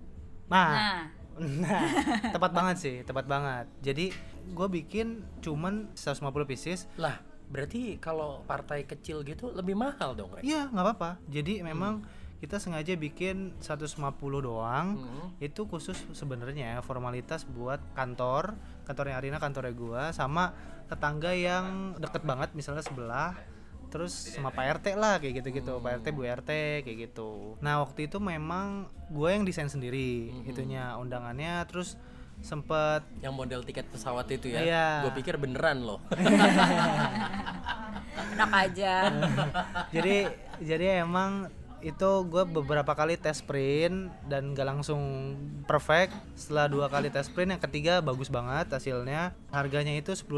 Speaker 2: nah
Speaker 1: Nah,
Speaker 2: Nah, tepat banget sih, tepat banget. Jadi gue bikin cuman 150 pieces.
Speaker 3: Lah, berarti kalau partai kecil gitu lebih mahal dong, Rek?
Speaker 2: Iya, nggak apa-apa. Jadi memang kita sengaja bikin 150 doang.
Speaker 3: Hmm.
Speaker 2: Itu khusus sebenarnya ya, formalitas buat kantor, kantornya Arina, kantornya gua sama tetangga yang deket banget misalnya sebelah terus sama Pak RT lah kayak gitu-gitu Pak RT Bu RT kayak gitu nah waktu itu memang gue yang desain sendiri itunya undangannya terus sempet
Speaker 3: Yang model tiket pesawat itu ya.
Speaker 2: Iya.
Speaker 3: Gue pikir beneran loh.
Speaker 1: enak aja.
Speaker 2: jadi jadi emang itu gue beberapa kali tes print dan gak langsung perfect setelah dua kali tes print yang ketiga bagus banget hasilnya harganya itu 10.000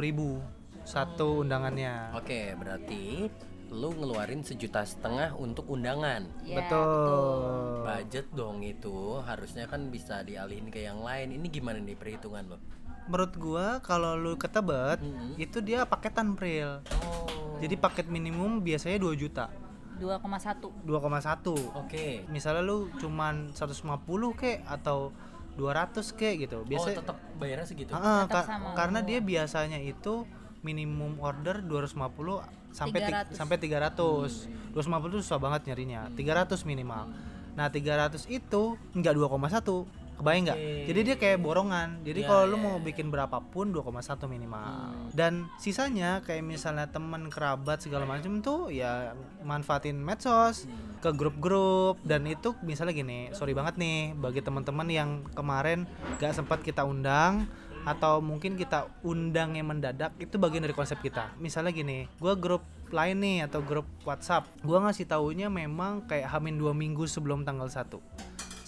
Speaker 2: satu undangannya
Speaker 3: Oke, berarti lu ngeluarin sejuta setengah untuk undangan.
Speaker 1: Ya,
Speaker 2: betul
Speaker 3: Budget dong itu harusnya kan bisa dialihin ke yang lain. Ini gimana nih perhitungan lo?
Speaker 2: menurut gua kalau lu ke Tebet
Speaker 3: Mm-mm.
Speaker 2: itu dia paketan pril
Speaker 3: Oh.
Speaker 2: jadi paket minimum biasanya 2 juta
Speaker 1: 2,1.
Speaker 2: 2,1
Speaker 3: Oke.
Speaker 2: misalnya lu cuman 150 kek atau 200 kek gitu
Speaker 3: Oh,
Speaker 2: biasanya
Speaker 3: tetap bayarnya segitu.
Speaker 2: Ah,
Speaker 1: Tetap
Speaker 2: ka-
Speaker 1: sama.
Speaker 2: karena dia biasanya itu minimum order 250 sampai ti-
Speaker 1: 300.
Speaker 2: sampai 300. 250 itu susah banget nyarinya. 300 minimal. Nah, 300 itu enggak 2,1. Kebayang nggak?
Speaker 3: Oke.
Speaker 2: Jadi dia kayak borongan. Jadi
Speaker 3: Iya,
Speaker 2: kalau lu
Speaker 3: iya,
Speaker 2: mau
Speaker 3: iya.
Speaker 2: bikin berapapun 2,1 minimal. Dan sisanya kayak misalnya temen kerabat segala macam tuh ya manfaatin medsos ke grup-grup dan itu misalnya gini, sorry banget nih bagi teman-teman yang kemarin gak sempat kita undang atau mungkin kita undang yang mendadak itu bagian dari konsep kita. Misalnya gini, gua grup lain nih atau grup WhatsApp, gua ngasih taunya memang kayak hamin dua minggu sebelum tanggal 1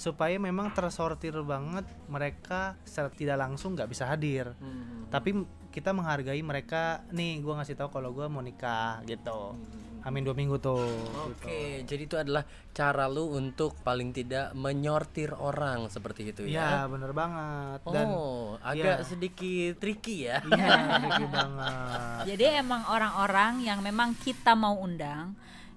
Speaker 2: supaya memang tersortir banget mereka secara tidak langsung nggak bisa hadir.
Speaker 3: Hmm.
Speaker 2: tapi kita menghargai mereka nih gua ngasih tahu kalau gua mau nikah gitu hamin dua minggu tuh
Speaker 3: Oke, jadi itu adalah cara lu untuk paling tidak menyortir orang seperti itu
Speaker 2: Iya
Speaker 3: ya.
Speaker 2: bener banget dan
Speaker 3: oh, agak
Speaker 2: iya.
Speaker 3: sedikit tricky ya.
Speaker 2: iya tricky banget
Speaker 1: Jadi emang orang-orang yang memang kita mau undang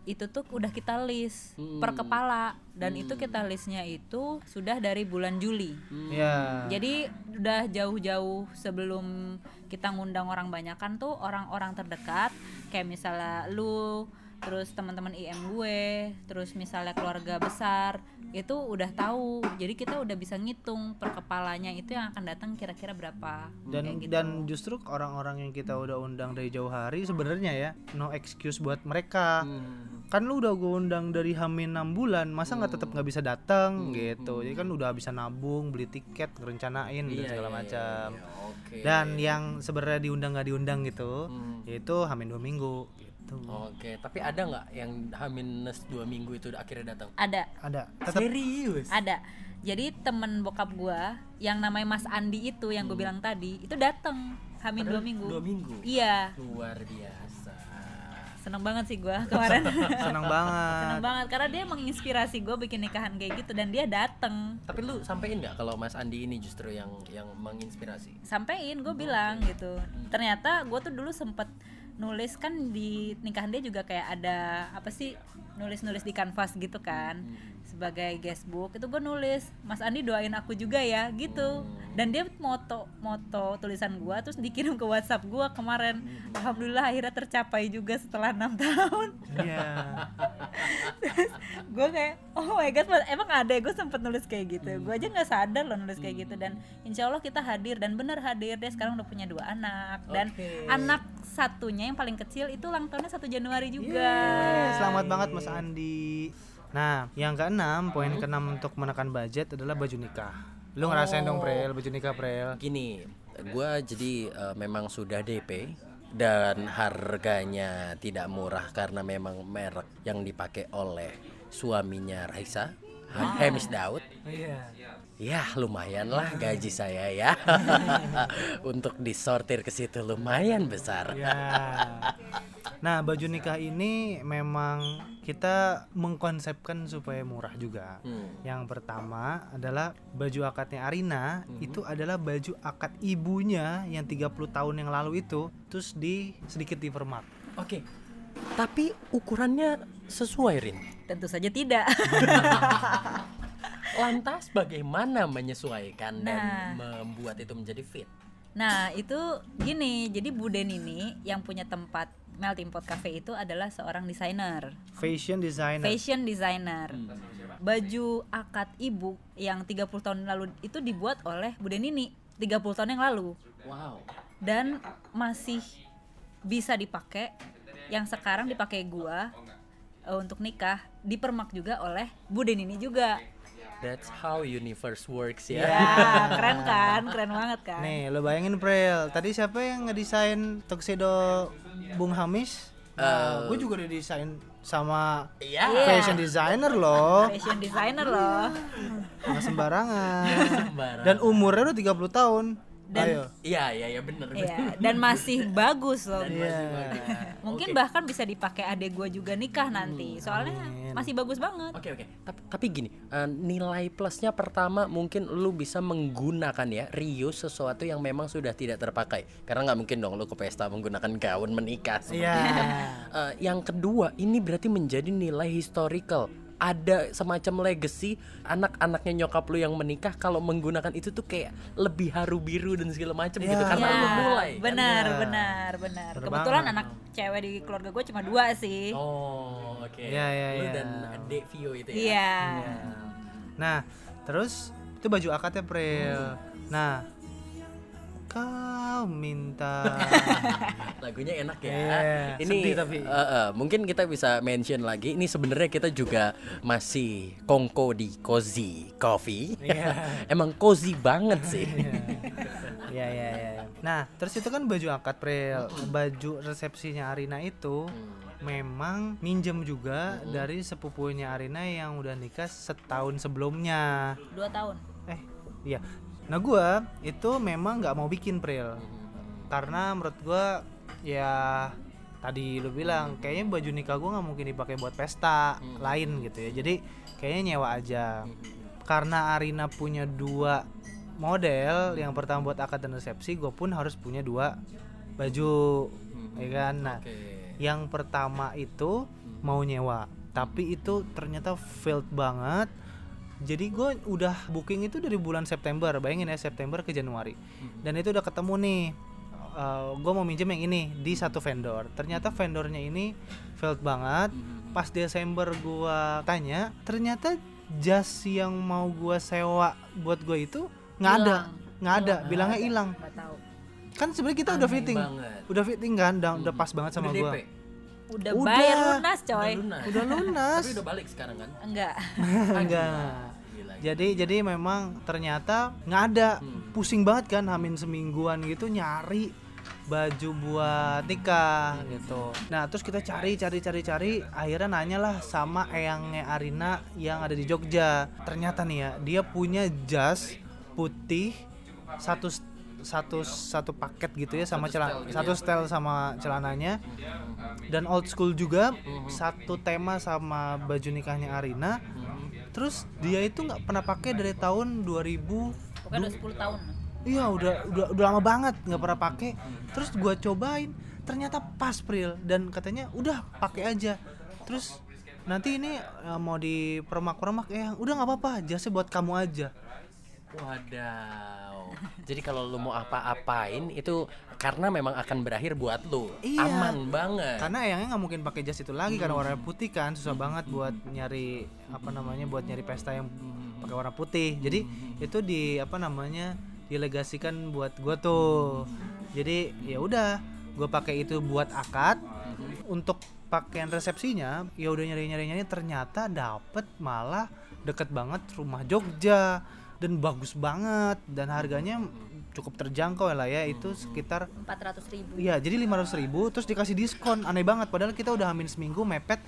Speaker 1: itu tuh udah kita list per kepala dan itu kita listnya itu sudah dari bulan Juli.
Speaker 2: Iya
Speaker 1: Jadi udah jauh-jauh sebelum kita ngundang orang banyak kan tuh orang-orang terdekat. Kayak misalnya lu terus teman-teman IM gue, terus misalnya keluarga besar itu udah tahu. Jadi kita udah bisa ngitung per kepalanya itu yang akan datang kira-kira berapa.
Speaker 2: dan
Speaker 1: gitu.
Speaker 2: dan justru orang-orang yang kita udah undang dari jauh hari sebenarnya ya no excuse buat mereka
Speaker 3: Hmm.
Speaker 2: kan lu udah gue undang dari hamin 6 bulan masa nggak tetap nggak bisa datang gitu jadi kan udah bisa nabung beli tiket ngerencanain dan
Speaker 3: Iya,
Speaker 2: segala
Speaker 3: iya,
Speaker 2: macam
Speaker 3: iya, Oke.
Speaker 2: dan yang sebenarnya diundang nggak diundang gitu
Speaker 3: Hmm.
Speaker 2: yaitu hamin dua minggu gitu.
Speaker 3: Oke, tapi ada nggak yang minus dua minggu itu akhirnya datang?
Speaker 1: ada.
Speaker 2: Ada. Tetap
Speaker 3: Serius?
Speaker 1: ada. Jadi temen bokap gua yang namanya Mas Andi itu yang gue bilang tadi itu datang hamin dua minggu.
Speaker 3: Dua minggu.
Speaker 1: iya.
Speaker 3: Luar biasa.
Speaker 1: seneng banget sih gua kemarin.
Speaker 2: Senang banget.
Speaker 1: Seneng banget karena dia menginspirasi gue bikin nikahan kayak gitu dan dia dateng
Speaker 3: Tapi lu sampein nggak kalau Mas Andi ini justru yang yang menginspirasi?
Speaker 1: sampein gue bilang gitu. Ternyata gue tuh dulu sempet nulis kan di nikahan dia juga kayak ada apa sih nulis-nulis di kanvas gitu kan sebagai guestbook itu gue nulis Mas Andi doain aku juga ya gitu. Dan dia moto moto tulisan gue terus dikirim ke WhatsApp gue kemarin. Alhamdulillah akhirnya tercapai juga setelah enam tahun.
Speaker 2: Iya.
Speaker 1: Gue kayak oh my god emang ada gue sempet nulis kayak gitu. Gue aja nggak sadar loh nulis kayak gitu. Dan insya Allah kita hadir dan bener hadir. Dia sekarang udah punya dua anak. Dan
Speaker 3: Oke.
Speaker 1: anak satunya yang paling kecil itu ulang tahunnya satu Januari juga.
Speaker 2: Eh, selamat banget Mas Andi nah yang keenam poin keenam untuk menekan budget adalah baju nikah lu ngerasain dong Prel baju nikah Prel
Speaker 3: Gini, gua jadi eh, memang sudah DP dan harganya tidak murah karena memang merek yang dipakai oleh suaminya Raisa Hemis Daud.
Speaker 2: Iya.
Speaker 3: Ya lumayan lah gaji saya ya Untuk disortir ke situ lumayan besar
Speaker 2: Ya. Nah, baju nikah ini memang kita mengkonsepkan supaya murah juga.
Speaker 3: Hmm.
Speaker 2: Yang pertama adalah baju akadnya Arina itu adalah baju akad ibunya yang 30 tahun yang lalu itu terus di sedikit dipermak.
Speaker 3: Oke Tapi ukurannya sesuai Rin
Speaker 1: Tentu saja tidak.
Speaker 3: Lantas bagaimana menyesuaikan dan
Speaker 1: Nah.
Speaker 3: membuat itu menjadi fit?
Speaker 1: Nah itu gini, jadi Buden ini yang punya tempat melting pot cafe itu adalah seorang desainer,
Speaker 2: Fashion designer.
Speaker 1: fashion designer. Baju akad ibu yang 30 tahun lalu itu dibuat oleh Buden ini 30 tahun yang lalu
Speaker 3: Wow
Speaker 1: dan masih bisa dipakai yang sekarang dipakai gua eh, untuk nikah dipermak juga oleh Buden ini juga.
Speaker 3: That's how universe works
Speaker 1: Ya,
Speaker 3: ya
Speaker 1: keren kan? Keren banget kan?
Speaker 2: Nih, lo bayangin Prel, tadi siapa yang ngedesain tuxedo Bung Hamis? Nah, gue juga didesain sama
Speaker 3: Iya
Speaker 1: Iya.
Speaker 2: fashion designer loh.
Speaker 1: Fashion designer loh.
Speaker 2: Nggak sembarangan.
Speaker 3: Sembarangan.
Speaker 2: Dan umurnya udah 30 tahun.
Speaker 1: Dan-
Speaker 2: Ayo.
Speaker 3: Iya iya iya bener bener.
Speaker 1: Iya, dan masih bagus loh.
Speaker 2: Iya.
Speaker 1: Mungkin bahkan bisa dipakai adek gua juga nikah nanti. Soalnya
Speaker 2: amin.
Speaker 1: masih bagus banget.
Speaker 3: Oke oke. Tapi, tapi gini, eh, nilai plusnya pertama mungkin lu bisa menggunakan ya reuse sesuatu yang memang sudah tidak terpakai. Karena nggak mungkin dong lu ke pesta menggunakan gaun menikah. seperti
Speaker 2: Iya.
Speaker 3: kan. Eh, yang kedua, ini berarti menjadi nilai historical. Ada semacam legacy anak-anaknya nyokap lu yang menikah kalau menggunakan itu tuh kayak lebih haru biru dan segala macam gitu
Speaker 2: Iya.
Speaker 3: karena
Speaker 1: Ya,
Speaker 3: lu mulai. kan?
Speaker 1: benar,
Speaker 2: Iya.
Speaker 1: benar, benar.
Speaker 2: Bener
Speaker 1: Kebetulan
Speaker 2: banget.
Speaker 1: anak cewek di keluarga gue cuma dua sih.
Speaker 3: Oh, oke.
Speaker 2: Iya, iya,
Speaker 3: Lu
Speaker 2: iya.
Speaker 3: dan Dek Vio itu ya.
Speaker 1: Iya.
Speaker 2: Nah, terus itu baju akadnya Prel. Nah, kau minta
Speaker 3: Lagunya enak ya.
Speaker 2: Iya,
Speaker 3: ini
Speaker 2: sedih tapi.
Speaker 3: eh, eh, mungkin kita bisa mention lagi. Ini sebenarnya kita juga masih kongko di cozy coffee.
Speaker 2: Iya.
Speaker 3: Emang cozy banget sih.
Speaker 2: Iya, iya, iya. Nah, terus itu kan baju akad Prel. Baju resepsinya Arina itu memang minjem juga dari sepupunya Arina yang udah nikah setahun sebelumnya.
Speaker 1: Dua tahun.
Speaker 2: Eh, iya. Nah, gua itu memang nggak mau bikin Pril. Karena menurut gua ya tadi lu bilang kayaknya baju nikah gua nggak mungkin dipakai buat pesta lain gitu ya. Jadi kayaknya nyewa aja. Karena Arina punya dua model, yang pertama buat akad dan resepsi, gue pun harus punya dua baju, ya kan? Nah, yang pertama itu mau nyewa tapi itu ternyata failed banget jadi gue udah booking itu dari bulan September bayangin ya September ke Januari. Dan itu udah ketemu nih gue mau minjem yang ini di satu vendor. Ternyata vendornya ini failed banget. Pas Desember gue tanya ternyata jas yang mau gue sewa buat gue itu nggak ada. Nggak ada. Bilangnya hilang. Kan sebenarnya kita udah
Speaker 3: Aneh
Speaker 2: fitting.
Speaker 3: banget.
Speaker 2: udah fitting kan? Udah, udah pas banget sama
Speaker 3: Udah
Speaker 2: gue?
Speaker 1: Udah,
Speaker 2: Udah.
Speaker 1: bayar lunas coy.
Speaker 3: Udah lunas.
Speaker 2: udah lunas
Speaker 3: Tapi udah balik sekarang kan?
Speaker 1: Enggak.
Speaker 2: enggak
Speaker 3: Gila.
Speaker 2: jadi jadi memang ternyata nggak ada
Speaker 3: Hmm.
Speaker 2: pusing banget kan hamin semingguan gitu nyari baju buat nikah gitu nah terus kita cari cari cari cari akhirnya nanya lah sama eyangnya Arina yang ada di Jogja ternyata nih ya dia punya jas putih satu satu satu paket gitu ya sama celana
Speaker 3: gitu
Speaker 2: satu
Speaker 3: ya.
Speaker 2: style sama celananya. Dan old school juga satu tema sama baju nikahnya Arina. Terus dia itu nggak pernah pakai dari tahun 2000
Speaker 1: Pokoknya udah 10 tahun.
Speaker 2: iya udah udah udah lama banget nggak pernah pakai. Terus gua cobain ternyata pas Pril. Dan katanya udah pakai aja. Terus nanti ini eh, mau dipermak-permak ya udah nggak apa-apa jasnya buat kamu aja
Speaker 3: Wadaw. Jadi kalau lu mau apa-apain itu karena memang akan berakhir buat lu.
Speaker 2: Iya.
Speaker 3: Aman banget.
Speaker 2: karena eyangnya nggak mungkin pakai jas itu lagi karena warna putih kan susah banget buat nyari apa namanya buat nyari pesta yang pakai warna putih jadi itu di apa namanya dilegasikan buat gua tuh jadi ya udah gua pakai itu buat akad untuk pakaian resepsinya ya udah nyari nyari nyari ternyata dapet malah deket banget rumah Jogja dan bagus banget. Dan harganya cukup terjangkau lah ya. Itu sekitar
Speaker 1: 400 ribu.
Speaker 2: Iya, jadi 500 ribu terus dikasih diskon. Aneh banget padahal kita udah hamin seminggu mepet.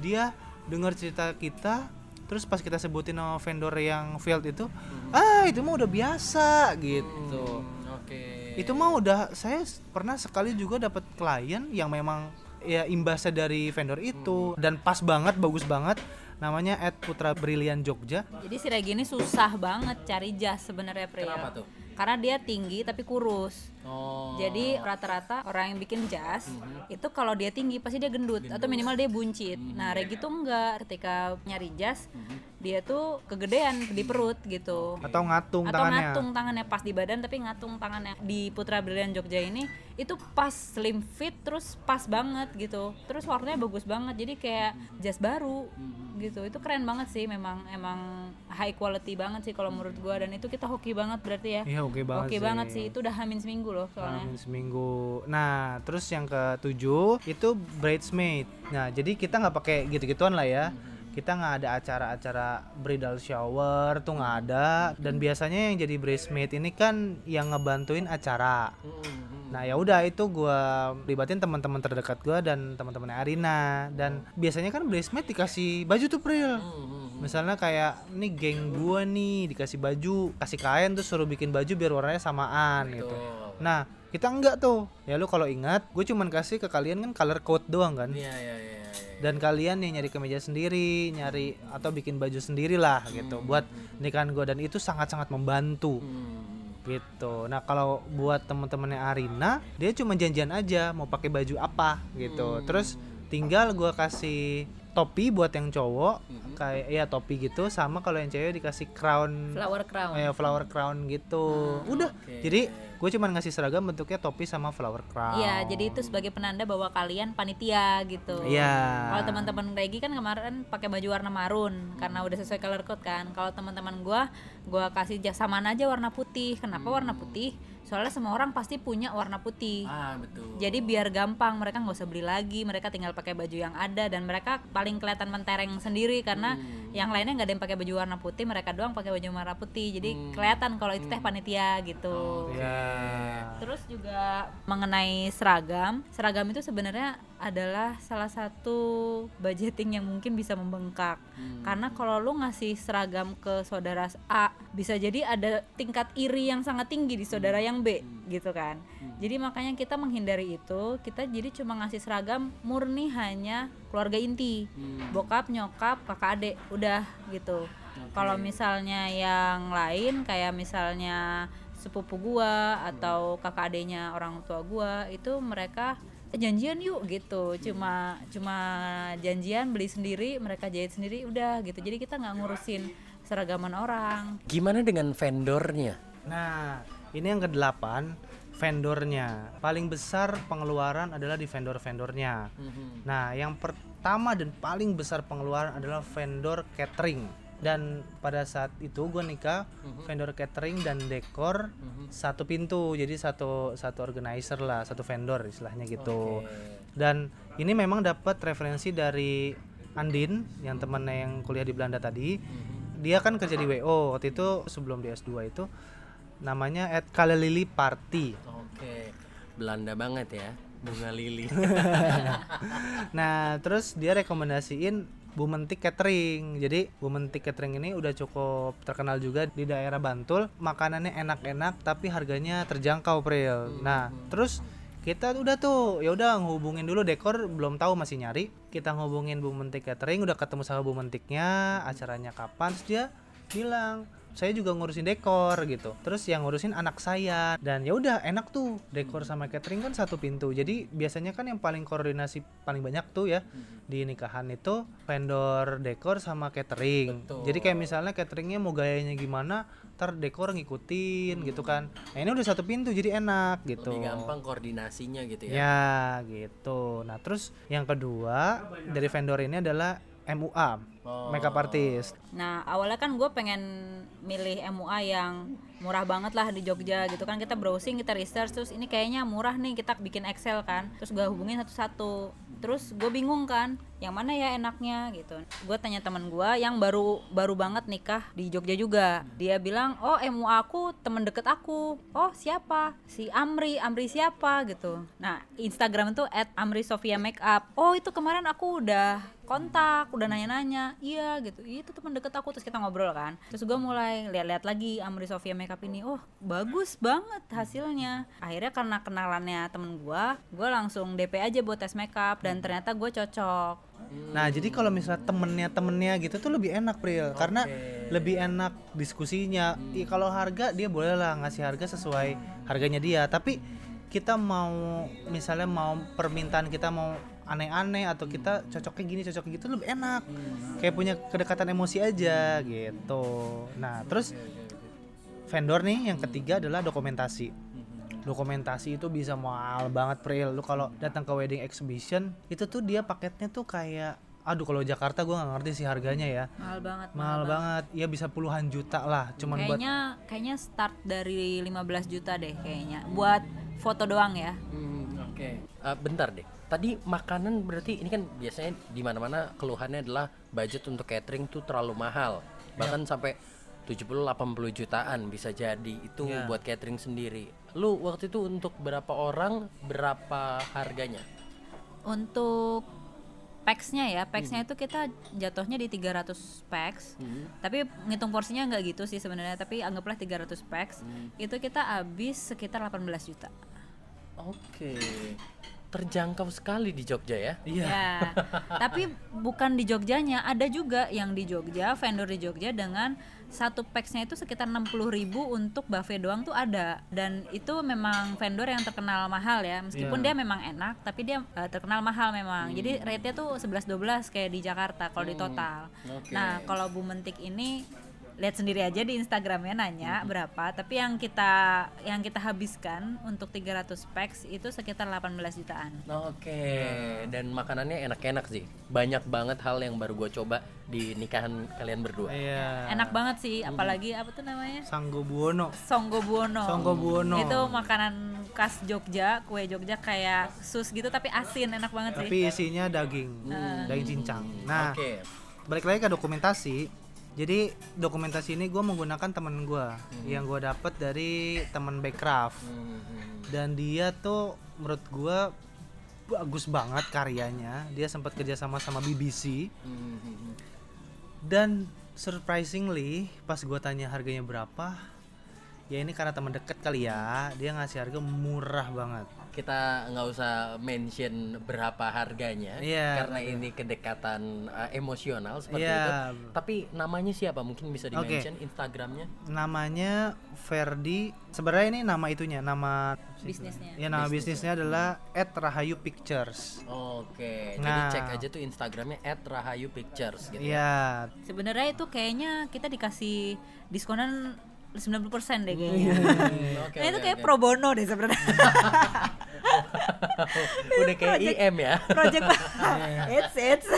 Speaker 2: Dia dengar cerita kita terus pas kita sebutin nama vendor yang failed itu ah itu mah udah biasa gitu.
Speaker 3: Hmm, Oke.
Speaker 2: itu mah udah saya pernah sekali juga dapat klien yang memang ya imbasnya dari vendor itu. Dan pas banget bagus banget namanya Ed Putra Brilian Jogja
Speaker 1: Jadi si Regi ini susah banget cari jas sebenarnya Pril.
Speaker 3: Kenapa tuh?
Speaker 1: Karena dia tinggi tapi kurus.
Speaker 3: Oh.
Speaker 1: Jadi rata-rata orang yang bikin jas itu kalau dia tinggi pasti dia gendut, atau minimal dia buncit. Nah Regi tuh enggak. Ketika nyari jas dia tuh kegedean di perut gitu.
Speaker 2: atau ngatung
Speaker 1: atau
Speaker 2: tangannya.
Speaker 1: ngatung tangannya. Pas di badan tapi ngatung tangannya. Di Putra Brilian Jogja ini itu pas slim fit terus pas banget gitu. Terus warnanya bagus banget. Jadi kayak jas baru gitu. Itu keren banget sih. Memang emang high quality banget sih kalau menurut gua. Dan itu kita hoki banget berarti ya.
Speaker 2: Iya oke banget
Speaker 1: oke banget sih. Itu udah hamin seminggu loh soalnya
Speaker 2: seminggu. Nah, terus yang ketujuh itu bridesmaid. Nah, jadi kita nggak pakai gitu-gituan lah ya. Kita nggak ada acara-acara bridal shower tuh nggak ada. Dan biasanya yang jadi bridesmaid ini kan yang ngebantuin acara. Nah ya udah itu gua libatin teman-teman terdekat gua dan teman-temannya Arina dan biasanya kan bridesmaid dikasih baju tuh Pril. Misalnya kayak nih geng gua nih dikasih baju, kasih kain tuh suruh bikin baju biar warnanya samaan gitu. Nah kita enggak tuh. Ya lu kalau ingat, gue cuman kasih ke kalian kan color code doang kan.
Speaker 3: Iya iya iya. iya.
Speaker 2: Dan kalian nih nyari kemeja sendiri, nyari atau bikin baju sendiri lah gitu buat nikahan gue dan itu sangat-sangat membantu
Speaker 3: Hmm.
Speaker 2: gitu. Nah kalau buat temen-temennya Arina, dia cuma janjian aja mau pakai baju apa gitu. Terus tinggal gua kasih topi buat yang cowok, kayak ya topi gitu, sama kalau yang cewek dikasih crown,
Speaker 1: flower crown
Speaker 2: eh, flower crown gitu. Udah. Jadi gue cuma ngasih seragam bentuknya topi sama flower crown.
Speaker 1: Iya, jadi itu sebagai penanda bahwa kalian panitia gitu.
Speaker 2: Iya.
Speaker 1: Kalau teman-teman Regi kan kemarin pakai baju warna marun karena udah sesuai color code kan. Kalau teman-teman gua, gua kasih samaan aja warna putih. Kenapa warna putih? Soalnya semua orang pasti punya warna putih.
Speaker 3: Ah betul.
Speaker 1: Jadi biar gampang mereka nggak usah beli lagi, mereka tinggal pakai baju yang ada dan mereka paling kelihatan mentereng sendiri karena yang lainnya nggak ada yang pakai baju warna putih, mereka doang pakai baju warna putih. Jadi kelihatan kalau itu teh panitia gitu.
Speaker 2: Ya.
Speaker 1: Terus juga mengenai seragam, seragam itu sebenarnya adalah salah satu budgeting yang mungkin bisa membengkak. Karena kalau lu ngasih seragam ke saudara A, bisa jadi ada tingkat iri yang sangat tinggi di saudara yang B, gitu kan. Jadi makanya kita menghindari itu, kita jadi cuma ngasih seragam murni hanya keluarga inti. Bokap, nyokap, kakak adik, udah gitu. Kalau misalnya yang lain kayak misalnya sepupu gua atau kakak adenya orang tua gua itu mereka "Eh, janjian yuk gitu cuma cuma janjian beli sendiri mereka jahit sendiri udah gitu jadi kita nggak ngurusin seragaman orang
Speaker 3: Gimana dengan vendornya?
Speaker 2: Nah, ini yang kedelapan vendornya. Paling besar pengeluaran adalah di vendor-vendornya. Nah, yang pertama dan paling besar pengeluaran adalah vendor catering. Dan pada saat itu gue nikah vendor catering dan dekor satu pintu, jadi satu satu organizer lah, satu vendor istilahnya gitu. Dan ini memang dapat referensi dari Andin yang temannya yang kuliah di Belanda tadi. Dia kan kerja di WO waktu itu sebelum di S2 itu namanya at Kalelili Party.
Speaker 3: Oke. Belanda banget ya. Bunga lili.
Speaker 2: Nah, terus dia rekomendasiin Bumentik Catering. Jadi Bumentik Catering ini udah cukup terkenal juga di daerah Bantul. Makanannya enak-enak tapi harganya terjangkau, Pril. Nah, terus kita udah tuh ya udah ngehubungin dulu dekor belum tahu masih nyari kita ngehubungin Bumentik Catering udah ketemu sama Bumentiknya acaranya kapan terus dia bilang saya juga ngurusin dekor gitu. Terus yang ngurusin anak saya. Dan ya udah enak tuh dekor sama catering kan satu pintu. Jadi biasanya kan yang paling koordinasi paling banyak tuh ya di nikahan itu vendor dekor sama catering. Jadi kayak misalnya cateringnya mau gayanya gimana ntar dekor ngikutin gitu kan. Nah ini udah satu pintu jadi enak gitu.
Speaker 3: Lebih gampang koordinasinya gitu ya.
Speaker 2: Ya gitu. Nah terus yang kedua dari vendor ini adalah MUA, makeup artist.
Speaker 1: Nah awalnya kan gue pengen milih MUA yang murah banget lah di Jogja gitu kan. Kita browsing kita research terus ini kayaknya murah nih kita bikin Excel kan. Terus gue hubungin satu-satu. Terus gue bingung kan yang mana ya enaknya gitu. Gue tanya teman gue yang baru baru banget nikah di Jogja juga. Dia bilang oh MUA aku temen deket aku. Oh siapa? Si Amri. Amri siapa? gitu. Nah Instagram itu at Amri Sofia Makeup. Oh itu kemarin aku udah kontak udah nanya-nanya. Iya gitu. Itu teman deket aku. Terus kita ngobrol kan. Terus gue mulai lihat-lihat lagi Amri Sofia makeup ini oh bagus banget hasilnya akhirnya karena kenalannya temen gue gue langsung DP aja buat tes makeup dan ternyata gue cocok
Speaker 2: Nah, jadi kalau misalnya temennya temennya gitu tuh lebih enak, Pril. Karena lebih enak diskusinya. Ih, kalau harga dia boleh lah ngasih harga sesuai harganya dia. Tapi kita mau misalnya mau permintaan kita mau aneh-aneh atau kita cocoknya gini cocoknya gitu lebih enak. Kayak punya kedekatan emosi aja gitu. Nah, terus vendor nih yang ketiga adalah dokumentasi. Dokumentasi itu bisa mahal banget Pril. Lu kalau datang ke wedding exhibition itu tuh dia paketnya tuh kayak aduh kalau Jakarta gue nggak ngerti sih harganya ya.
Speaker 1: Mahal banget
Speaker 2: mahal banget. ya bisa puluhan juta lah. Cuman buat
Speaker 1: kayaknya kayaknya start dari 15 juta deh kayaknya. Buat foto doang ya?
Speaker 3: Hmm, Oke. Eh, bentar deh. Tadi makanan berarti ini kan biasanya di mana-mana keluhannya adalah budget untuk catering tuh terlalu mahal. Bahkan sampai 70 80 jutaan bisa jadi itu
Speaker 2: Iya.
Speaker 3: buat catering sendiri. Lu waktu itu untuk berapa orang berapa harganya?
Speaker 1: untuk packsnya ya packsnya itu kita jatuhnya di 300 packs tapi ngitung porsinya nggak gitu sih sebenarnya tapi anggaplah 300 packs itu kita habis sekitar 18 juta
Speaker 3: Oke. Terjangkau sekali di Jogja ya.
Speaker 2: iya
Speaker 1: Ya, tapi bukan di Jogjanya, ada juga yang di Jogja, vendor di Jogja dengan satu packsnya itu sekitar 60.000 untuk buffet doang tuh ada. Dan itu memang vendor yang terkenal mahal ya. Meskipun
Speaker 2: Iya.
Speaker 1: dia memang enak tapi dia eh, terkenal mahal memang. Jadi rate-nya tuh 11-12 kayak di Jakarta kalau di total.
Speaker 3: Oke.
Speaker 1: nah kalau Bu Mentik ini lihat sendiri aja di Instagramnya nanya berapa. Tapi yang kita yang kita habiskan untuk 300 packs itu sekitar 18 jutaan.
Speaker 3: Oke, dan makanannya enak-enak sih. Banyak banget hal yang baru gue coba di nikahan kalian berdua.
Speaker 2: iya.
Speaker 1: Enak banget sih apalagi apa tuh namanya?
Speaker 2: Sanggo Buono.
Speaker 1: Songgo Buono.
Speaker 2: Songgo Buono.
Speaker 1: Itu makanan khas Jogja kue Jogja kayak sus gitu tapi asin enak banget sih.
Speaker 2: tapi isinya daging. Daging cincang. Nah
Speaker 3: Oke.
Speaker 2: balik lagi ke dokumentasi jadi dokumentasi ini gue menggunakan temen gue yang gue dapet dari temen Backcraft.
Speaker 3: Hmm,
Speaker 2: dan dia tuh menurut gue bagus banget karyanya. Dia sempat kerja sama sama BBC
Speaker 3: hmm,
Speaker 2: dan surprisingly pas gue tanya harganya berapa ya ini karena teman deket kali ya dia ngasih harga murah banget
Speaker 3: Kita nggak usah mention berapa harganya
Speaker 2: Iya,
Speaker 3: karena ini kedekatan uh, emosional seperti
Speaker 2: Iya.
Speaker 3: itu. Tapi namanya siapa? Mungkin bisa di mention Instagramnya.
Speaker 2: namanya Ferdi sebenarnya ini nama itunya nama
Speaker 1: bisnisnya
Speaker 2: ya nama bisnisnya adalah Rahayu Pictures
Speaker 3: Oke,
Speaker 2: Nah.
Speaker 3: jadi cek aja tuh Instagramnya @rahayupictures gitu.
Speaker 2: Iya,
Speaker 1: sebenarnya itu kayaknya kita dikasih diskonan 90% deh kayaknya.
Speaker 3: Oke,
Speaker 1: nah, itu
Speaker 3: oke,
Speaker 1: kayak
Speaker 3: oke.
Speaker 1: pro bono deh sebenarnya.
Speaker 3: Udah kayak IM ya.
Speaker 1: project it's it's.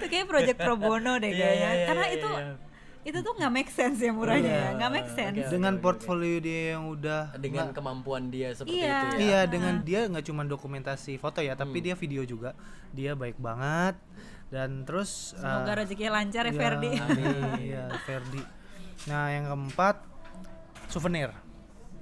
Speaker 1: Itu kayak project pro bono deh
Speaker 3: Iya,
Speaker 1: kayaknya.
Speaker 3: iya, iya,
Speaker 1: karena
Speaker 3: iya,
Speaker 1: itu
Speaker 3: iya.
Speaker 1: itu tuh nggak make sense ya murahnya. Ya nggak make sense.
Speaker 2: dengan portfolio dia yang udah
Speaker 3: Dengan kemampuan dia seperti
Speaker 1: Iya.
Speaker 3: itu ya.
Speaker 2: Iya, dengan dia nggak cuma dokumentasi foto ya, tapi dia video juga. Dia baik banget. Dan terus
Speaker 1: semoga
Speaker 2: eh,
Speaker 1: rezekinya lancar ya
Speaker 2: iya,
Speaker 1: Ferdi.
Speaker 2: Iya, Ferdi. Nah, yang keempat souvenir.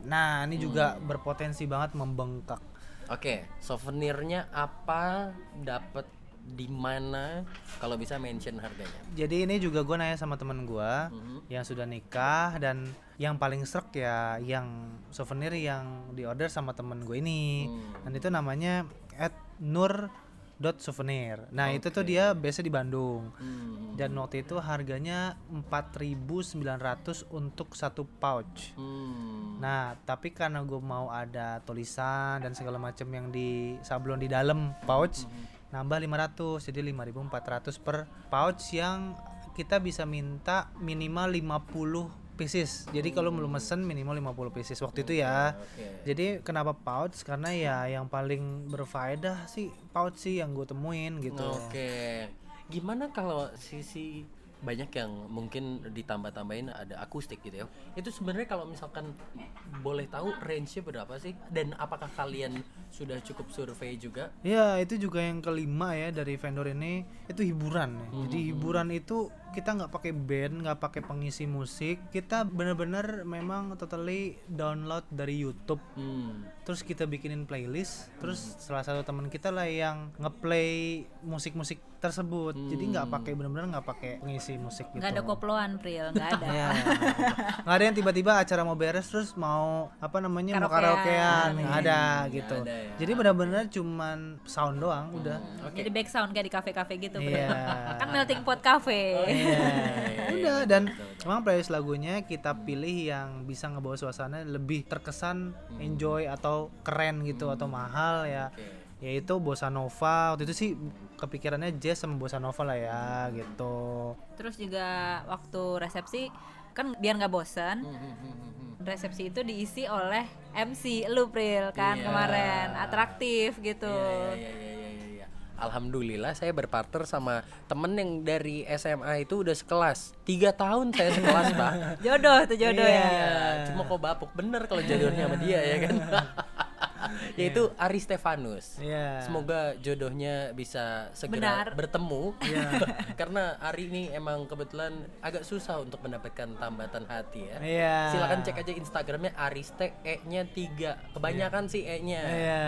Speaker 2: Nah, ini juga berpotensi banget membengkak.
Speaker 3: Oke, souvenirnya apa? Dapat di mana? Kalau bisa mention harganya.
Speaker 2: Jadi ini juga gue nanya sama temen gue
Speaker 3: Mhm.
Speaker 2: yang sudah nikah dan yang paling serk ya yang souvenir yang diorder sama temen gue ini.
Speaker 3: Hmm.
Speaker 2: Dan itu namanya at nur souvenir. Nah itu tuh dia biasa di Bandung.
Speaker 3: Hmm.
Speaker 2: Dan waktu itu harganya 4.900 untuk satu pouch.
Speaker 3: Hmm.
Speaker 2: Nah, tapi karena gue mau ada tulisan dan segala macam yang di sablon di dalam pouch, nambah 500 jadi 5.400 per pouch yang kita bisa minta minimal 50 pieces. Jadi kalau belum mesen minimal 50 pieces waktu itu ya.
Speaker 3: Oke.
Speaker 2: Jadi kenapa pouch? Karena ya yang paling berfaedah sih pouch sih yang gue temuin gitu.
Speaker 3: Oke. Gimana kalau sisi banyak yang mungkin ditambah-tambahin ada akustik gitu ya. Itu sebenarnya kalau misalkan boleh tahu range-nya berapa sih dan apakah kalian sudah cukup survei juga?
Speaker 2: Ya itu juga yang kelima ya dari vendor ini itu hiburan. ya. Jadi hiburan itu kita nggak pakai band nggak pakai pengisi musik kita bener-bener memang totally download dari YouTube
Speaker 3: Hmm.
Speaker 2: terus kita bikinin playlist terus salah satu teman kita lah yang ngeplay musik-musik tersebut jadi nggak pakai bener-bener nggak pakai pengisi musik gitu
Speaker 1: nggak ada koploan Pril nggak ada
Speaker 2: Ya. nggak ada yang tiba-tiba acara mau beres terus mau apa namanya mau
Speaker 1: Karaokean.
Speaker 2: karaokean nggak ada gitu
Speaker 3: ada ya.
Speaker 2: jadi benar-benar cuman sound doang udah
Speaker 1: jadi back sound kayak di kafe-kafe gitu.
Speaker 2: Iya.
Speaker 1: kan melting pot cafe
Speaker 2: Iya. udah dan memang playlist lagunya kita pilih yang bisa ngebawa suasana lebih terkesan enjoy atau keren gitu atau mahal ya. Yaitu bossa nova. Waktu itu sih kepikirannya jazz sama bossa nova lah ya gitu.
Speaker 1: Terus juga waktu resepsi kan biar nggak bosan resepsi itu diisi oleh MC lu Pril kan
Speaker 3: Iya.
Speaker 1: kemarin atraktif gitu.
Speaker 3: Iya, iya, iya, iya, iya, iya. Alhamdulillah saya berpartner sama temen yang dari SMA itu udah sekelas. Tiga tahun saya sekelas pak.
Speaker 1: Jodoh tuh jodoh ya.
Speaker 3: Iya, cuma kok bapuk. Bener kalau jodohnya sama dia ya kan yaitu Ari Stefanus
Speaker 2: Iya.
Speaker 3: semoga jodohnya bisa segera
Speaker 1: Benar.
Speaker 3: bertemu karena Ari ini emang kebetulan agak susah untuk mendapatkan tambatan hati ya
Speaker 2: Iya.
Speaker 3: silakan cek aja Instagramnya Ariste E nya tiga kebanyakan sih E nya
Speaker 2: Iya.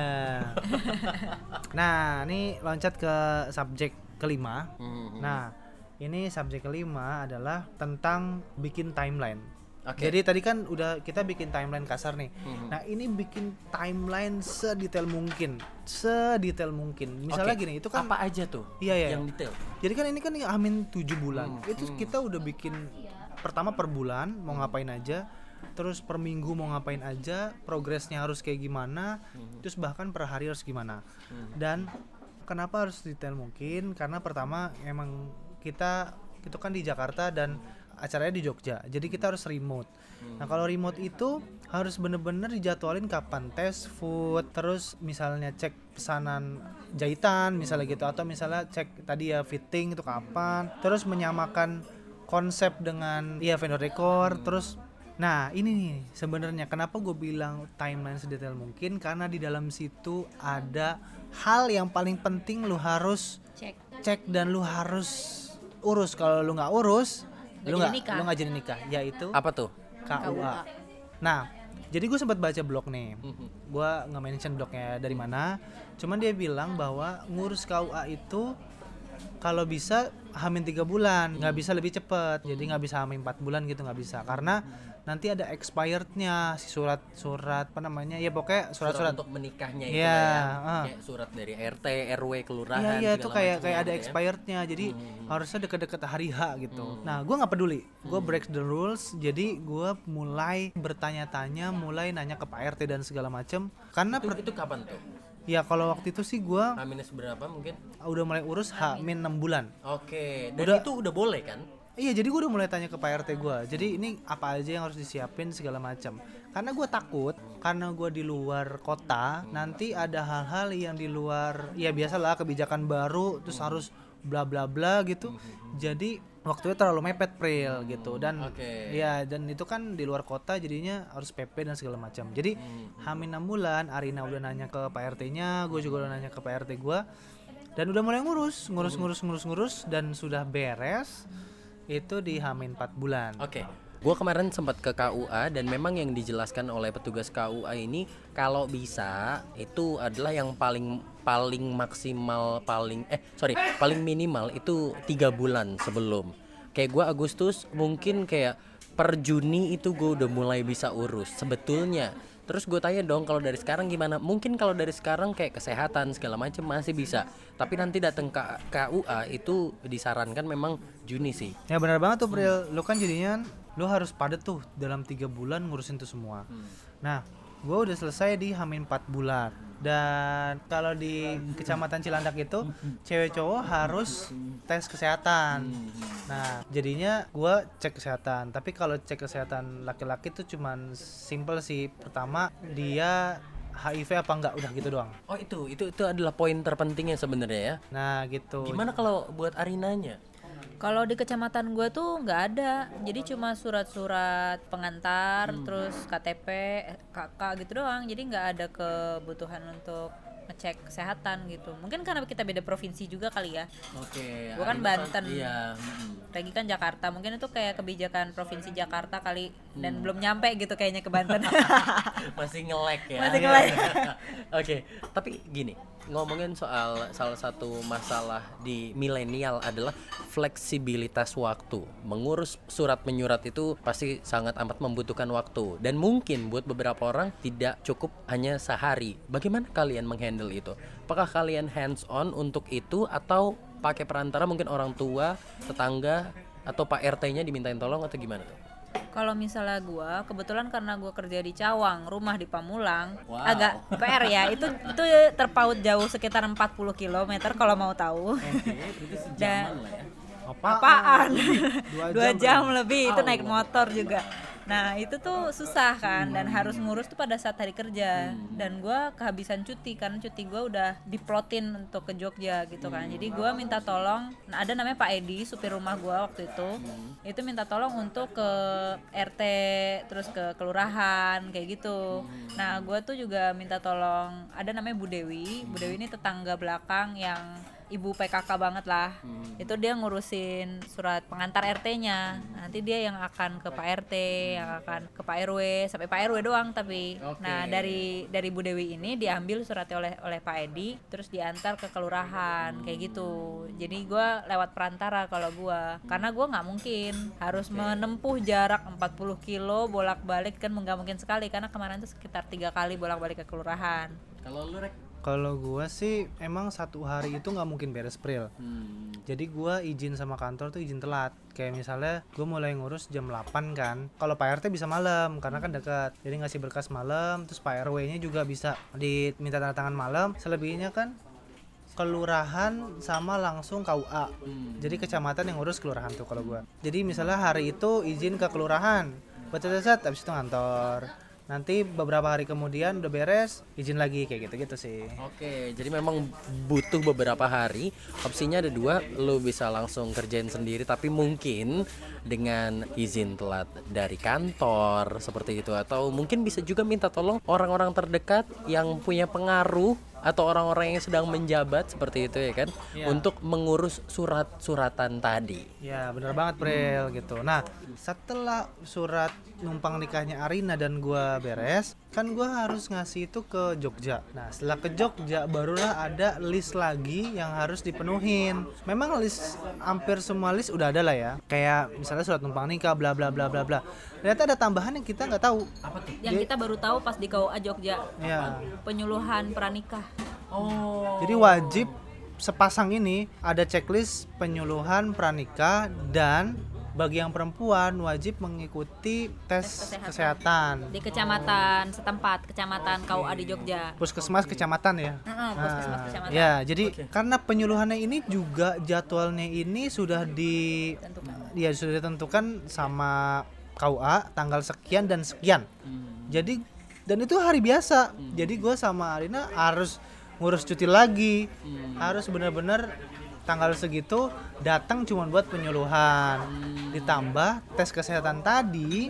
Speaker 2: nah, ini loncat ke subjek kelima.
Speaker 3: Hmm.
Speaker 2: Nah, ini subjek kelima adalah tentang bikin timeline.
Speaker 3: Oke.
Speaker 2: Jadi tadi kan udah kita bikin timeline kasar nih.
Speaker 3: Hmm.
Speaker 2: Nah, ini bikin timeline sedetail mungkin, sedetail mungkin. Misalnya
Speaker 3: Oke.
Speaker 2: gini, itu kan
Speaker 3: apa aja tuh
Speaker 2: Iya, iya.
Speaker 3: yang detail
Speaker 2: Jadi kan ini kan amin 7
Speaker 3: Hmm,
Speaker 2: bulan. Itu kita udah bikin pertama per bulan mau ngapain aja, terus per minggu mau ngapain aja, progresnya harus kayak gimana,
Speaker 3: Hmm.
Speaker 2: terus bahkan per hari harus gimana. Dan kenapa harus detail mungkin? Karena pertama emang kita itu kan di Jakarta dan acaranya di Jogja. Jadi kita harus remote. Nah, kalau remote itu harus bener-bener dijadwalin kapan? Tes food, terus misalnya cek pesanan jahitan misalnya gitu. Atau misalnya cek tadi ya fitting itu kapan, terus menyamakan konsep dengan ya vendor dekor, terus Nah ini nih sebenarnya kenapa gue bilang timeline sedetail mungkin? Karena di dalam situ ada hal yang paling penting lu harus
Speaker 1: cek.
Speaker 2: cek dan lu harus urus. Kalau lu nggak urus lu
Speaker 1: jadi
Speaker 2: nggak
Speaker 1: nikah.
Speaker 2: lu nggak jadi nikah? Yaitu
Speaker 3: apa tuh?
Speaker 2: KUA. Nah jadi gue sempat baca blog nih. Gue nggak mention blognya dari mana. Cuman dia bilang bahwa ngurus KUA itu kalau bisa hamin tiga bulan nggak bisa lebih cepet. Jadi nggak bisa hamin empat bulan gitu nggak bisa. Karena nanti ada expirednya si surat surat apa namanya ya pokoknya
Speaker 3: surat,
Speaker 2: surat-surat.
Speaker 3: untuk menikahnya itu
Speaker 2: Iya,
Speaker 3: ya.
Speaker 2: ah.
Speaker 3: kayak surat dari RT RW kelurahan
Speaker 2: Iya iya itu
Speaker 3: segala
Speaker 2: kayak kayak ada
Speaker 3: gitu ya.
Speaker 2: expirednya. Jadi harusnya deket-deket hari H gitu. Nah gue nggak peduli, gue break the rules. Jadi gue mulai bertanya-tanya, mulai nanya ke Pak RT dan segala macem. Karena
Speaker 3: itu,
Speaker 2: per-
Speaker 3: itu kapan tuh?
Speaker 2: Ya kalau waktu itu sih gue
Speaker 3: H minus berapa mungkin?
Speaker 2: udah mulai urus H min 6 bulan.
Speaker 3: oke dan
Speaker 2: Udah-
Speaker 3: itu udah boleh kan
Speaker 2: Iya jadi gue udah mulai tanya ke Pak RT gue Jadi ini apa aja yang harus disiapin segala macam Karena gue takut Karena gue di luar kota Nanti ada hal-hal yang di luar Ya biasalah kebijakan baru Terus harus bla bla bla gitu. Jadi waktunya terlalu mepet pril gitu. Dan
Speaker 3: Oke.
Speaker 2: ya dan itu kan di luar kota jadinya harus PP dan segala macam Jadi hamin 6 bulan Arina udah nanya ke Pak RT nya Gue juga udah nanya ke Pak RT gue dan udah mulai ngurus ngurus ngurus ngurus ngurus dan sudah beres itu di Hamin 4 bulan.
Speaker 3: Oke. Gua kemarin sempat ke KUA dan memang yang dijelaskan oleh petugas KUA ini kalau bisa itu adalah yang paling paling maksimal paling eh sorry paling minimal itu tiga bulan sebelum. Kayak gua Agustus mungkin kayak per Juni itu gue udah mulai bisa urus sebetulnya. Terus gue tanya dong kalau dari sekarang gimana? Mungkin kalau dari sekarang kayak kesehatan segala macam masih bisa. Tapi nanti datang ke KUA itu disarankan memang Juni sih.
Speaker 2: Ya benar banget tuh Pril. Lu kan jadinya lu harus padet tuh dalam tiga bulan ngurusin itu semua. Nah, gue udah selesai di Hamin 4 bulan. Dan kalau di Kecamatan Cilandak itu cewek cowok harus tes kesehatan. Nah, jadinya gua cek kesehatan. Tapi kalau cek kesehatan laki-laki tuh cuman simple sih. Pertama, dia HIV apa enggak udah gitu doang.
Speaker 3: Oh itu itu itu adalah poin terpentingnya sebenarnya ya.
Speaker 2: Nah, gitu.
Speaker 3: Gimana kalau buat Arinanya?
Speaker 1: Kalau di kecamatan gue tuh nggak ada, jadi cuma surat-surat pengantar, terus KTP, KK gitu doang. Jadi nggak ada kebutuhan untuk ngecek kesehatan gitu mungkin karena kita beda provinsi juga kali ya
Speaker 3: Oke.
Speaker 1: Gua kan
Speaker 3: Arina
Speaker 1: Banten.
Speaker 3: Iya.
Speaker 1: Regi kan Jakarta mungkin itu kayak kebijakan provinsi Jakarta kali
Speaker 3: Hmm.
Speaker 1: dan belum nyampe gitu kayaknya ke Banten
Speaker 3: Masih ngelek ya.
Speaker 1: Masih ngelek.
Speaker 3: Oke, tapi gini, ngomongin soal salah satu masalah di milenial adalah fleksibilitas waktu. Mengurus surat menyurat itu pasti sangat amat membutuhkan waktu dan mungkin buat beberapa orang tidak cukup hanya sehari. Bagaimana kalian menghandle itu? Apakah kalian hands on untuk itu atau pakai perantara mungkin orang tua, tetangga atau Pak RT-nya dimintain tolong atau gimana tuh?
Speaker 1: Kalau misalnya gua kebetulan karena gua kerja di Cawang rumah di Pamulang
Speaker 3: Wow.
Speaker 1: agak PR ya. Itu itu terpaut jauh sekitar 40 km kalau mau tahu. Dan- apaan?
Speaker 2: Dua
Speaker 1: dua
Speaker 2: jam,
Speaker 1: jam, lebih itu naik motor juga. Nah itu tuh susah kan dan harus ngurus tuh pada saat hari kerja. Dan gua kehabisan cuti karena cuti gua udah diplotin untuk ke Jogja gitu kan. Jadi gua minta tolong nah ada namanya Pak Edi supir rumah gua waktu itu. Itu minta tolong untuk ke RT terus ke kelurahan kayak gitu. Nah gua tuh juga minta tolong ada namanya Bu Dewi. Bu Dewi ini tetangga belakang yang ibu PKK banget lah. Itu dia ngurusin surat pengantar RT-nya nanti dia yang akan ke Pak RT yang akan ke Pak RW sampai Pak RW doang tapi.
Speaker 3: Oke.
Speaker 1: nah dari dari Bu Dewi ini diambil suratnya oleh oleh Pak Edi terus diantar ke kelurahan kayak gitu. Jadi gua lewat perantara kalau gua karena gua nggak mungkin harus menempuh jarak 40 kilo bolak-balik kan nggak mungkin sekali karena kemarin tuh sekitar tiga kali bolak-balik ke kelurahan.
Speaker 3: Kalau lu rek
Speaker 2: Kalau gua sih emang satu hari itu nggak mungkin beres Pril.
Speaker 3: Hmm.
Speaker 2: Jadi gua izin sama kantor tuh izin telat. Kayak misalnya gua mulai ngurus jam 8 kan. Kalau Pak RT bisa malam karena kan dekat. Jadi ngasih berkas malam, terus Pak RW-nya juga bisa diminta tanda tangan malam. Selebihnya kan kelurahan sama langsung KUA. Jadi kecamatan yang ngurus kelurahan tuh kalau gua. Jadi misalnya hari itu izin ke kelurahan. Buat set habis itu ngantor. Nanti beberapa hari kemudian udah beres, izin lagi kayak gitu-gitu sih.
Speaker 3: Oke, jadi memang butuh beberapa hari. Opsinya ada dua, lo bisa langsung kerjain sendiri, tapi mungkin dengan izin telat dari kantor seperti itu, atau mungkin bisa juga minta tolong orang-orang terdekat yang punya pengaruh atau orang-orang yang sedang menjabat seperti itu ya kan,
Speaker 2: Iya.
Speaker 3: untuk mengurus surat-suratan tadi.
Speaker 2: Ya bener banget Prel gitu. Nah setelah surat numpang nikahnya Arina dan gua beres, kan gua harus ngasih itu ke Jogja. Nah setelah ke Jogja barulah ada list lagi yang harus dipenuhin. Memang list hampir semua list udah ada lah ya. Kayak misalnya surat numpang nikah, bla bla bla bla bla. Ternyata ada tambahan yang kita nggak tahu.
Speaker 3: Apa tuh?
Speaker 1: yang kita baru tahu pas di KUA Jogja
Speaker 2: Ya.
Speaker 1: penyuluhan pranikah
Speaker 3: Oh.
Speaker 2: Jadi wajib sepasang ini ada checklist penyuluhan pranikah dan bagi yang perempuan wajib mengikuti tes,
Speaker 1: Tes kesehatan.
Speaker 2: kesehatan.
Speaker 1: di kecamatan setempat kecamatan KUA di Jogja
Speaker 2: Puskesmas kecamatan ya.
Speaker 1: Heeh, puskesmas
Speaker 2: Nah,
Speaker 1: kecamatan.
Speaker 2: ya, jadi karena penyuluhannya ini juga jadwalnya ini sudah di
Speaker 1: Tentukan.
Speaker 2: ya sudah ditentukan sama KUA tanggal sekian dan sekian. Jadi dan itu hari biasa. Jadi gue sama Arina harus ngurus cuti lagi. Harus benar-benar tanggal segitu datang cuma buat penyuluhan. Ditambah tes kesehatan tadi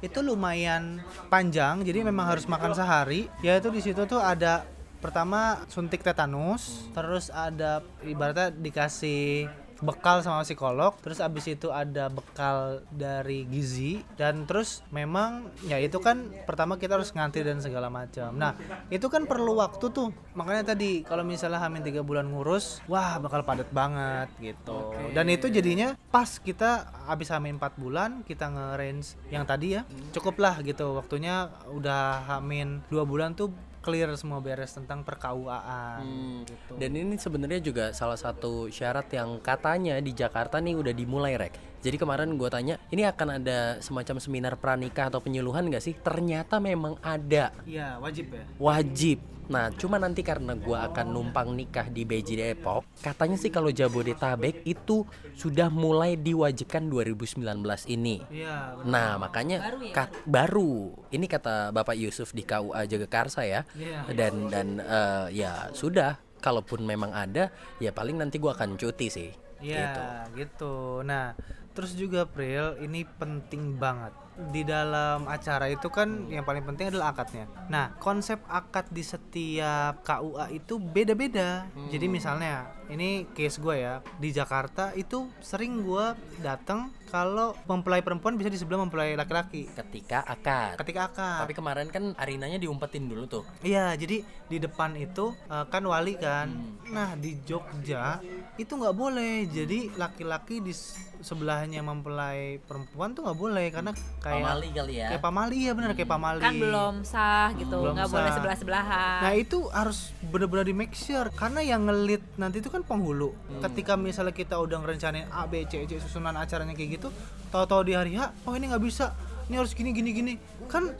Speaker 2: itu lumayan panjang. Jadi memang harus makan sehari. Yaitu di situ tuh ada pertama suntik tetanus, terus ada ibaratnya dikasih bekal sama psikolog terus abis itu ada bekal dari gizi dan terus memang ya itu kan pertama kita harus ngantri dan segala macam. Nah itu kan perlu waktu tuh. Makanya tadi kalau misalnya hamil tiga bulan ngurus wah bakal padat banget gitu. Dan itu jadinya pas kita habis hamil 4 bulan kita nge-range yang tadi ya. Cukup lah gitu waktunya udah hamil dua bulan tuh clear semua beres tentang perkauaan
Speaker 3: Hmm,
Speaker 2: gitu.
Speaker 3: Dan ini sebenarnya juga salah satu syarat yang katanya di Jakarta nih udah dimulai rek. Jadi kemarin gue tanya, ini akan ada semacam seminar pranikah atau penyuluhan gak sih? Ternyata memang ada,
Speaker 2: Iya wajib ya
Speaker 3: wajib. Nah, cuma nanti karena gue akan numpang nikah di Beji Depok, katanya sih kalau Jabodetabek itu sudah mulai diwajibkan 2019 ini.
Speaker 2: iya
Speaker 3: Nah, makanya
Speaker 1: Baru ya?
Speaker 3: kat- baru. Ini kata Bapak Yusuf di KUA Jagakarsa ya.
Speaker 2: Iya.
Speaker 3: Dan dan eh, ya sudah, kalaupun memang ada, ya paling nanti gua akan cuti sih.
Speaker 2: Iya gitu. Nah, terus juga Pril ini penting banget. di dalam acara itu kan yang paling penting adalah akadnya. Nah, konsep akad di setiap KUA itu beda-beda. Jadi misalnya ini case gue ya. Di Jakarta itu sering gue datang kalau mempelai perempuan bisa di sebelah mempelai laki-laki.
Speaker 3: Ketika akad.
Speaker 2: Ketika akad.
Speaker 3: tapi kemarin kan arinanya diumpetin dulu tuh.
Speaker 2: Iya, jadi di depan itu uh, kan wali kan. Nah di Jogja itu nggak boleh. Jadi laki-laki di sebelahnya mempelai perempuan tuh nggak boleh karena kayak
Speaker 3: pamali kali ya.
Speaker 2: kayak pamali. Ya benar kayak pamali.
Speaker 1: kan belum sah gitu.
Speaker 2: Belum
Speaker 1: nggak boleh sebelah sebelahan
Speaker 2: Nah itu harus benar-benar di make sure. Karena yang ngelit nanti itu kan penghulu. Ketika misalnya kita udah ngerencanain A B C C susunan acaranya kayak gitu, tahu-tahu di hari H, oh ini nggak bisa, ini harus gini gini gini, kan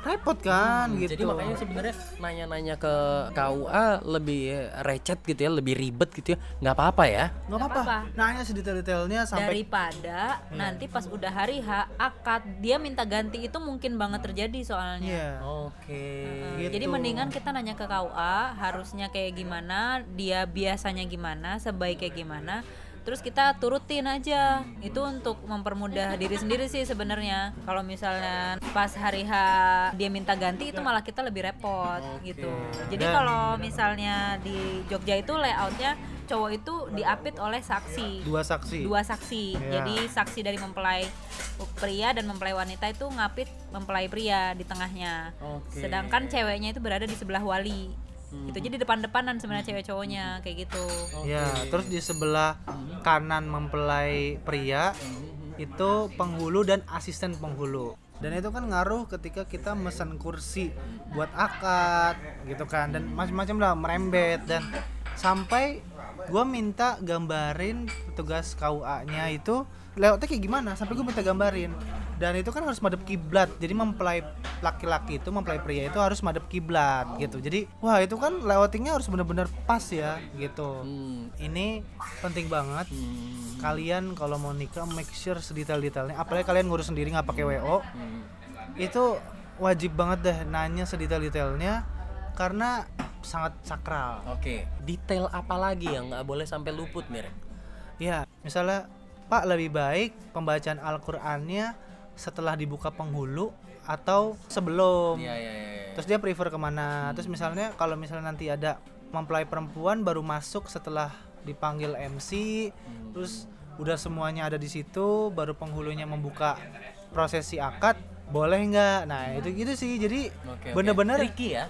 Speaker 2: repot kan gitu.
Speaker 3: Jadi makanya sebenarnya nanya-nanya ke KUA lebih recet gitu ya, lebih ribet gitu ya. nggak apa-apa ya.
Speaker 2: nggak apa-apa. Nanya sedetail-detailnya sampai
Speaker 1: daripada nanti pas udah hari H akad dia minta ganti itu mungkin banget terjadi soalnya
Speaker 2: Iya.
Speaker 3: Oke.
Speaker 2: Gitu.
Speaker 1: Jadi mendingan kita nanya ke KUA harusnya kayak gimana, dia biasanya gimana, sebaiknya gimana. Terus kita turutin aja. Itu untuk mempermudah diri sendiri sih sebenarnya. Kalau misalnya pas hari H dia minta ganti itu malah kita lebih repot gitu. Jadi kalau misalnya di Jogja itu layoutnya cowok itu diapit oleh saksi
Speaker 2: dua saksi.
Speaker 1: dua saksi.
Speaker 2: Ya.
Speaker 1: Jadi saksi dari mempelai pria dan mempelai wanita itu ngapit mempelai pria di tengahnya.
Speaker 3: Oke.
Speaker 1: Sedangkan ceweknya itu berada di sebelah wali. Gitu. Jadi depan-depanan sebenarnya cewek cowoknya kayak gitu.
Speaker 2: Ya, terus di sebelah kanan mempelai pria itu penghulu dan asisten penghulu. Dan itu kan ngaruh ketika kita mesen kursi buat akad gitu kan. Dan macam-macam lah merembet. Dan sampai gua minta gambarin petugas KUA-nya itu layoutnya kayak gimana? Sampai gue minta gambarin dan itu kan harus madep kiblat jadi mempelai laki-laki itu mempelai pria itu harus madep kiblat gitu jadi wah itu kan layoutingnya harus bener-bener pas ya gitu
Speaker 3: Hmm.
Speaker 2: ini penting banget
Speaker 3: Hmm.
Speaker 2: kalian kalau mau nikah make sure sedetail-detailnya apalagi kalian ngurus sendiri nggak pakai wo
Speaker 3: Hmm.
Speaker 2: itu wajib banget deh nanya sedetail-detailnya karena sangat sakral
Speaker 3: Oke. Detail apa lagi yang nggak boleh sampai luput? Ren?
Speaker 2: ya misalnya pak lebih baik pembacaan Al-Qur'annya setelah dibuka penghulu atau sebelum
Speaker 3: Iya iya iya. iya.
Speaker 2: terus dia prefer ke mana terus misalnya kalau misalnya nanti ada mempelai perempuan baru masuk setelah dipanggil MC terus udah semuanya ada di situ baru penghulunya membuka prosesi akad boleh nggak nah itu gitu sih jadi bener-bener
Speaker 3: tricky ya.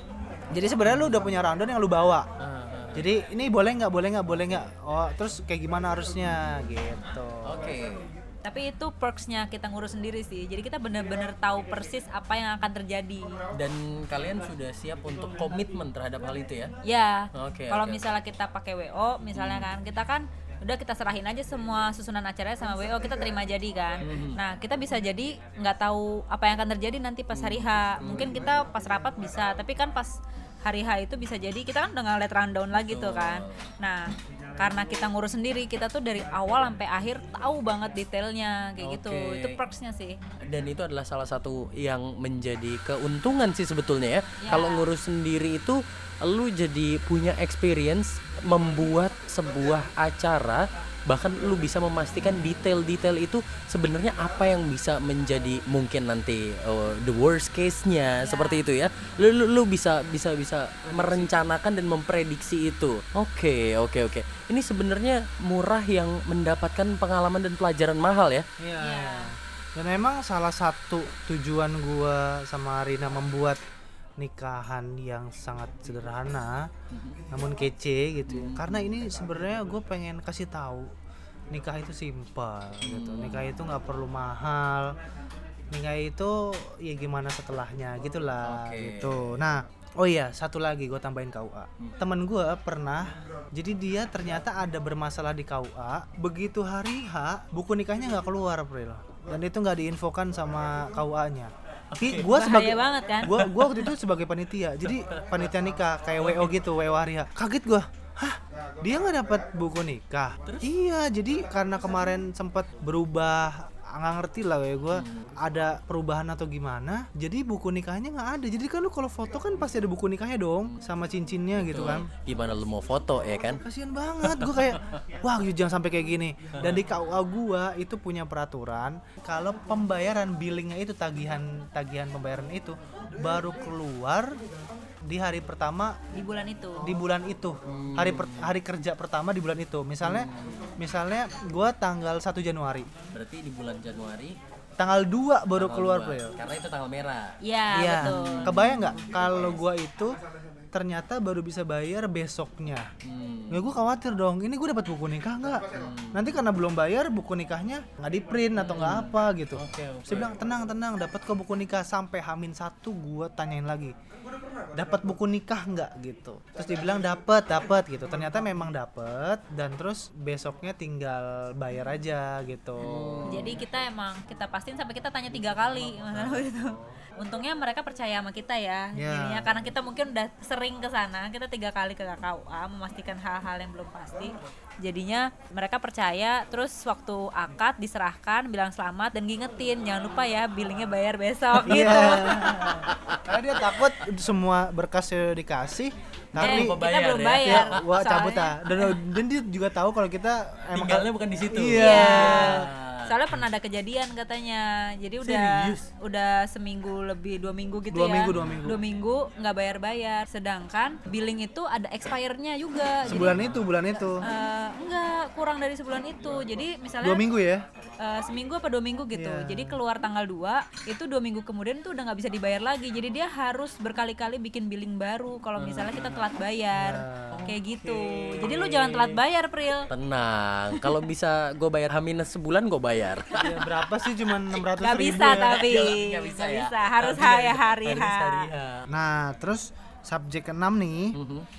Speaker 2: jadi sebenarnya lu udah punya rundown yang lu bawa
Speaker 3: Ah, ah.
Speaker 2: jadi ini boleh nggak boleh nggak boleh nggak oh terus kayak gimana harusnya gitu
Speaker 3: Oke.
Speaker 1: Tapi itu perksnya kita ngurus sendiri sih. Jadi kita benar-benar tahu persis apa yang akan terjadi.
Speaker 3: Dan kalian sudah siap untuk komitmen terhadap hal itu ya?
Speaker 1: Ya,
Speaker 3: Oke,
Speaker 1: kalau
Speaker 3: oke.
Speaker 1: misalnya kita pakai WO, misalnya kan kita kan udah kita serahin aja semua susunan acaranya sama WO kita terima jadi kan. Nah kita bisa jadi nggak tahu apa yang akan terjadi nanti pas hari H. Mungkin kita pas rapat bisa, tapi kan pas hari H itu bisa jadi kita kan udah ngeliat rundown lagi tuh kan. Nah karena kita ngurus sendiri, kita tuh dari awal sampai akhir tahu banget detailnya kayak gitu.
Speaker 3: Oke.
Speaker 1: Itu perksnya sih.
Speaker 3: Dan itu adalah salah satu yang menjadi keuntungan sih sebetulnya ya.
Speaker 1: Ya.
Speaker 3: Kalau ngurus sendiri itu lu jadi punya experience membuat sebuah acara bahkan lu bisa memastikan detail-detail itu sebenarnya apa yang bisa menjadi mungkin nanti uh, the worst case-nya seperti itu ya. Lu, lu, lu bisa bisa bisa merencanakan dan memprediksi itu. Oke, oke, oke. Ini sebenarnya murah yang mendapatkan pengalaman dan pelajaran mahal ya.
Speaker 2: Iya. Dan memang salah satu tujuan gua sama Rina membuat nikahan yang sangat sederhana namun kece gitu ya. Karena ini sebenarnya gue pengen kasih tahu nikah itu simpel gitu. Nikah itu nggak perlu mahal. Nikah itu ya gimana setelahnya gitulah
Speaker 3: Oke.
Speaker 2: gitu. Nah, oh iya satu lagi gue tambahin KUA. Temen gue pernah jadi dia ternyata ada bermasalah di KUA. Begitu hari H buku nikahnya nggak keluar April dan itu nggak diinfokan sama KUA-nya. Tapi gue
Speaker 1: Bahaya
Speaker 2: sebagai
Speaker 1: banget kan?
Speaker 2: gua gua waktu itu sebagai panitia. Jadi panitia nikah kayak wo gitu wo hari kaget gua. Hah? Dia nggak dapat buku nikah? Iya jadi karena kemarin sempat berubah nggak ngerti lah ya gue ada perubahan atau gimana jadi buku nikahnya nggak ada. Jadi kan lu kalau foto kan pasti ada buku nikahnya dong sama cincinnya gitu kan.
Speaker 3: Gimana lu mau foto ya kan?
Speaker 2: kasihan banget gue kayak wah gitu, jangan sampai kayak gini. Dan di KUA gua itu punya peraturan kalau pembayaran billingnya itu tagihan tagihan pembayaran itu baru keluar di hari pertama
Speaker 1: di bulan itu
Speaker 2: di bulan itu hari per- hari kerja pertama di bulan itu misalnya misalnya gua tanggal 1 Januari
Speaker 3: Berarti di bulan Januari
Speaker 2: tanggal 2 baru
Speaker 3: tanggal
Speaker 2: keluar
Speaker 3: dua.
Speaker 2: Bro.
Speaker 3: Karena itu tanggal merah.
Speaker 1: Iya
Speaker 2: Iya,
Speaker 1: betul
Speaker 2: kebayang nggak kalau gua itu ternyata baru bisa bayar besoknya.
Speaker 3: Hmm.
Speaker 2: Ya gue khawatir dong, ini gue dapat buku nikah nggak? Nanti karena belum bayar buku nikahnya nggak di print atau nggak apa gitu.
Speaker 3: Oke, oke.
Speaker 2: Saya bilang tenang tenang, dapat kok buku nikah sampai Hamin satu gue tanyain lagi, dapat buku nikah nggak gitu? Terus dia bilang dapat dapat gitu. Ternyata memang dapat dan terus besoknya tinggal bayar aja gitu.
Speaker 1: jadi kita emang kita pastiin sampai kita tanya tiga kali masalah itu untungnya mereka percaya sama kita ya
Speaker 2: Ya.
Speaker 1: jadinya karena kita mungkin udah sering ke sana kita tiga kali ke KUA memastikan hal-hal yang belum pasti jadinya mereka percaya terus waktu akad diserahkan bilang selamat dan ngingetin jangan lupa ya billingnya bayar besok
Speaker 2: Iya.
Speaker 1: gitu
Speaker 2: Karena dia takut semua berkasnya dikasih, tapi
Speaker 1: eh, kita
Speaker 3: bayar
Speaker 1: belum
Speaker 3: ya.
Speaker 1: bayar
Speaker 2: ya, wah cabut ah. Dan, dan dia juga tahu kalau kita emang
Speaker 3: Tinggalnya bukan di situ.
Speaker 2: Iya.
Speaker 1: Iya. Soalnya pernah ada kejadian katanya. Jadi udah
Speaker 3: Serius?
Speaker 1: udah seminggu lebih dua minggu gitu
Speaker 2: Dua
Speaker 1: ya.
Speaker 2: minggu, dua minggu.
Speaker 1: Dua minggu nggak bayar-bayar. Sedangkan billing itu ada expirednya juga.
Speaker 2: sebulan
Speaker 1: Jadi,
Speaker 2: itu, bulan itu.
Speaker 1: eh, enggak kurang dari sebulan itu. Jadi misalnya
Speaker 2: Dua minggu ya?
Speaker 1: eh, seminggu apa dua minggu gitu.
Speaker 2: Iya.
Speaker 1: Jadi keluar tanggal 2 itu dua minggu kemudian tuh udah nggak bisa dibayar lagi. Jadi dia harus berkali-kali bikin billing baru kalau misalnya kita telat bayar. Kayak gitu. Jadi lu jangan telat bayar, Pril.
Speaker 3: Tenang, kalau bisa gue bayar H minus sebulan gue bayar.
Speaker 2: Ya berapa sih cuma 600
Speaker 1: Gak
Speaker 2: ribu
Speaker 1: bisa
Speaker 2: ya?
Speaker 1: tapi
Speaker 3: Nggak bisa ya?
Speaker 1: bisa. harus
Speaker 3: Harus
Speaker 1: hari hari
Speaker 3: hari
Speaker 1: H.
Speaker 3: H.
Speaker 2: Nah, terus subjek keenam nih,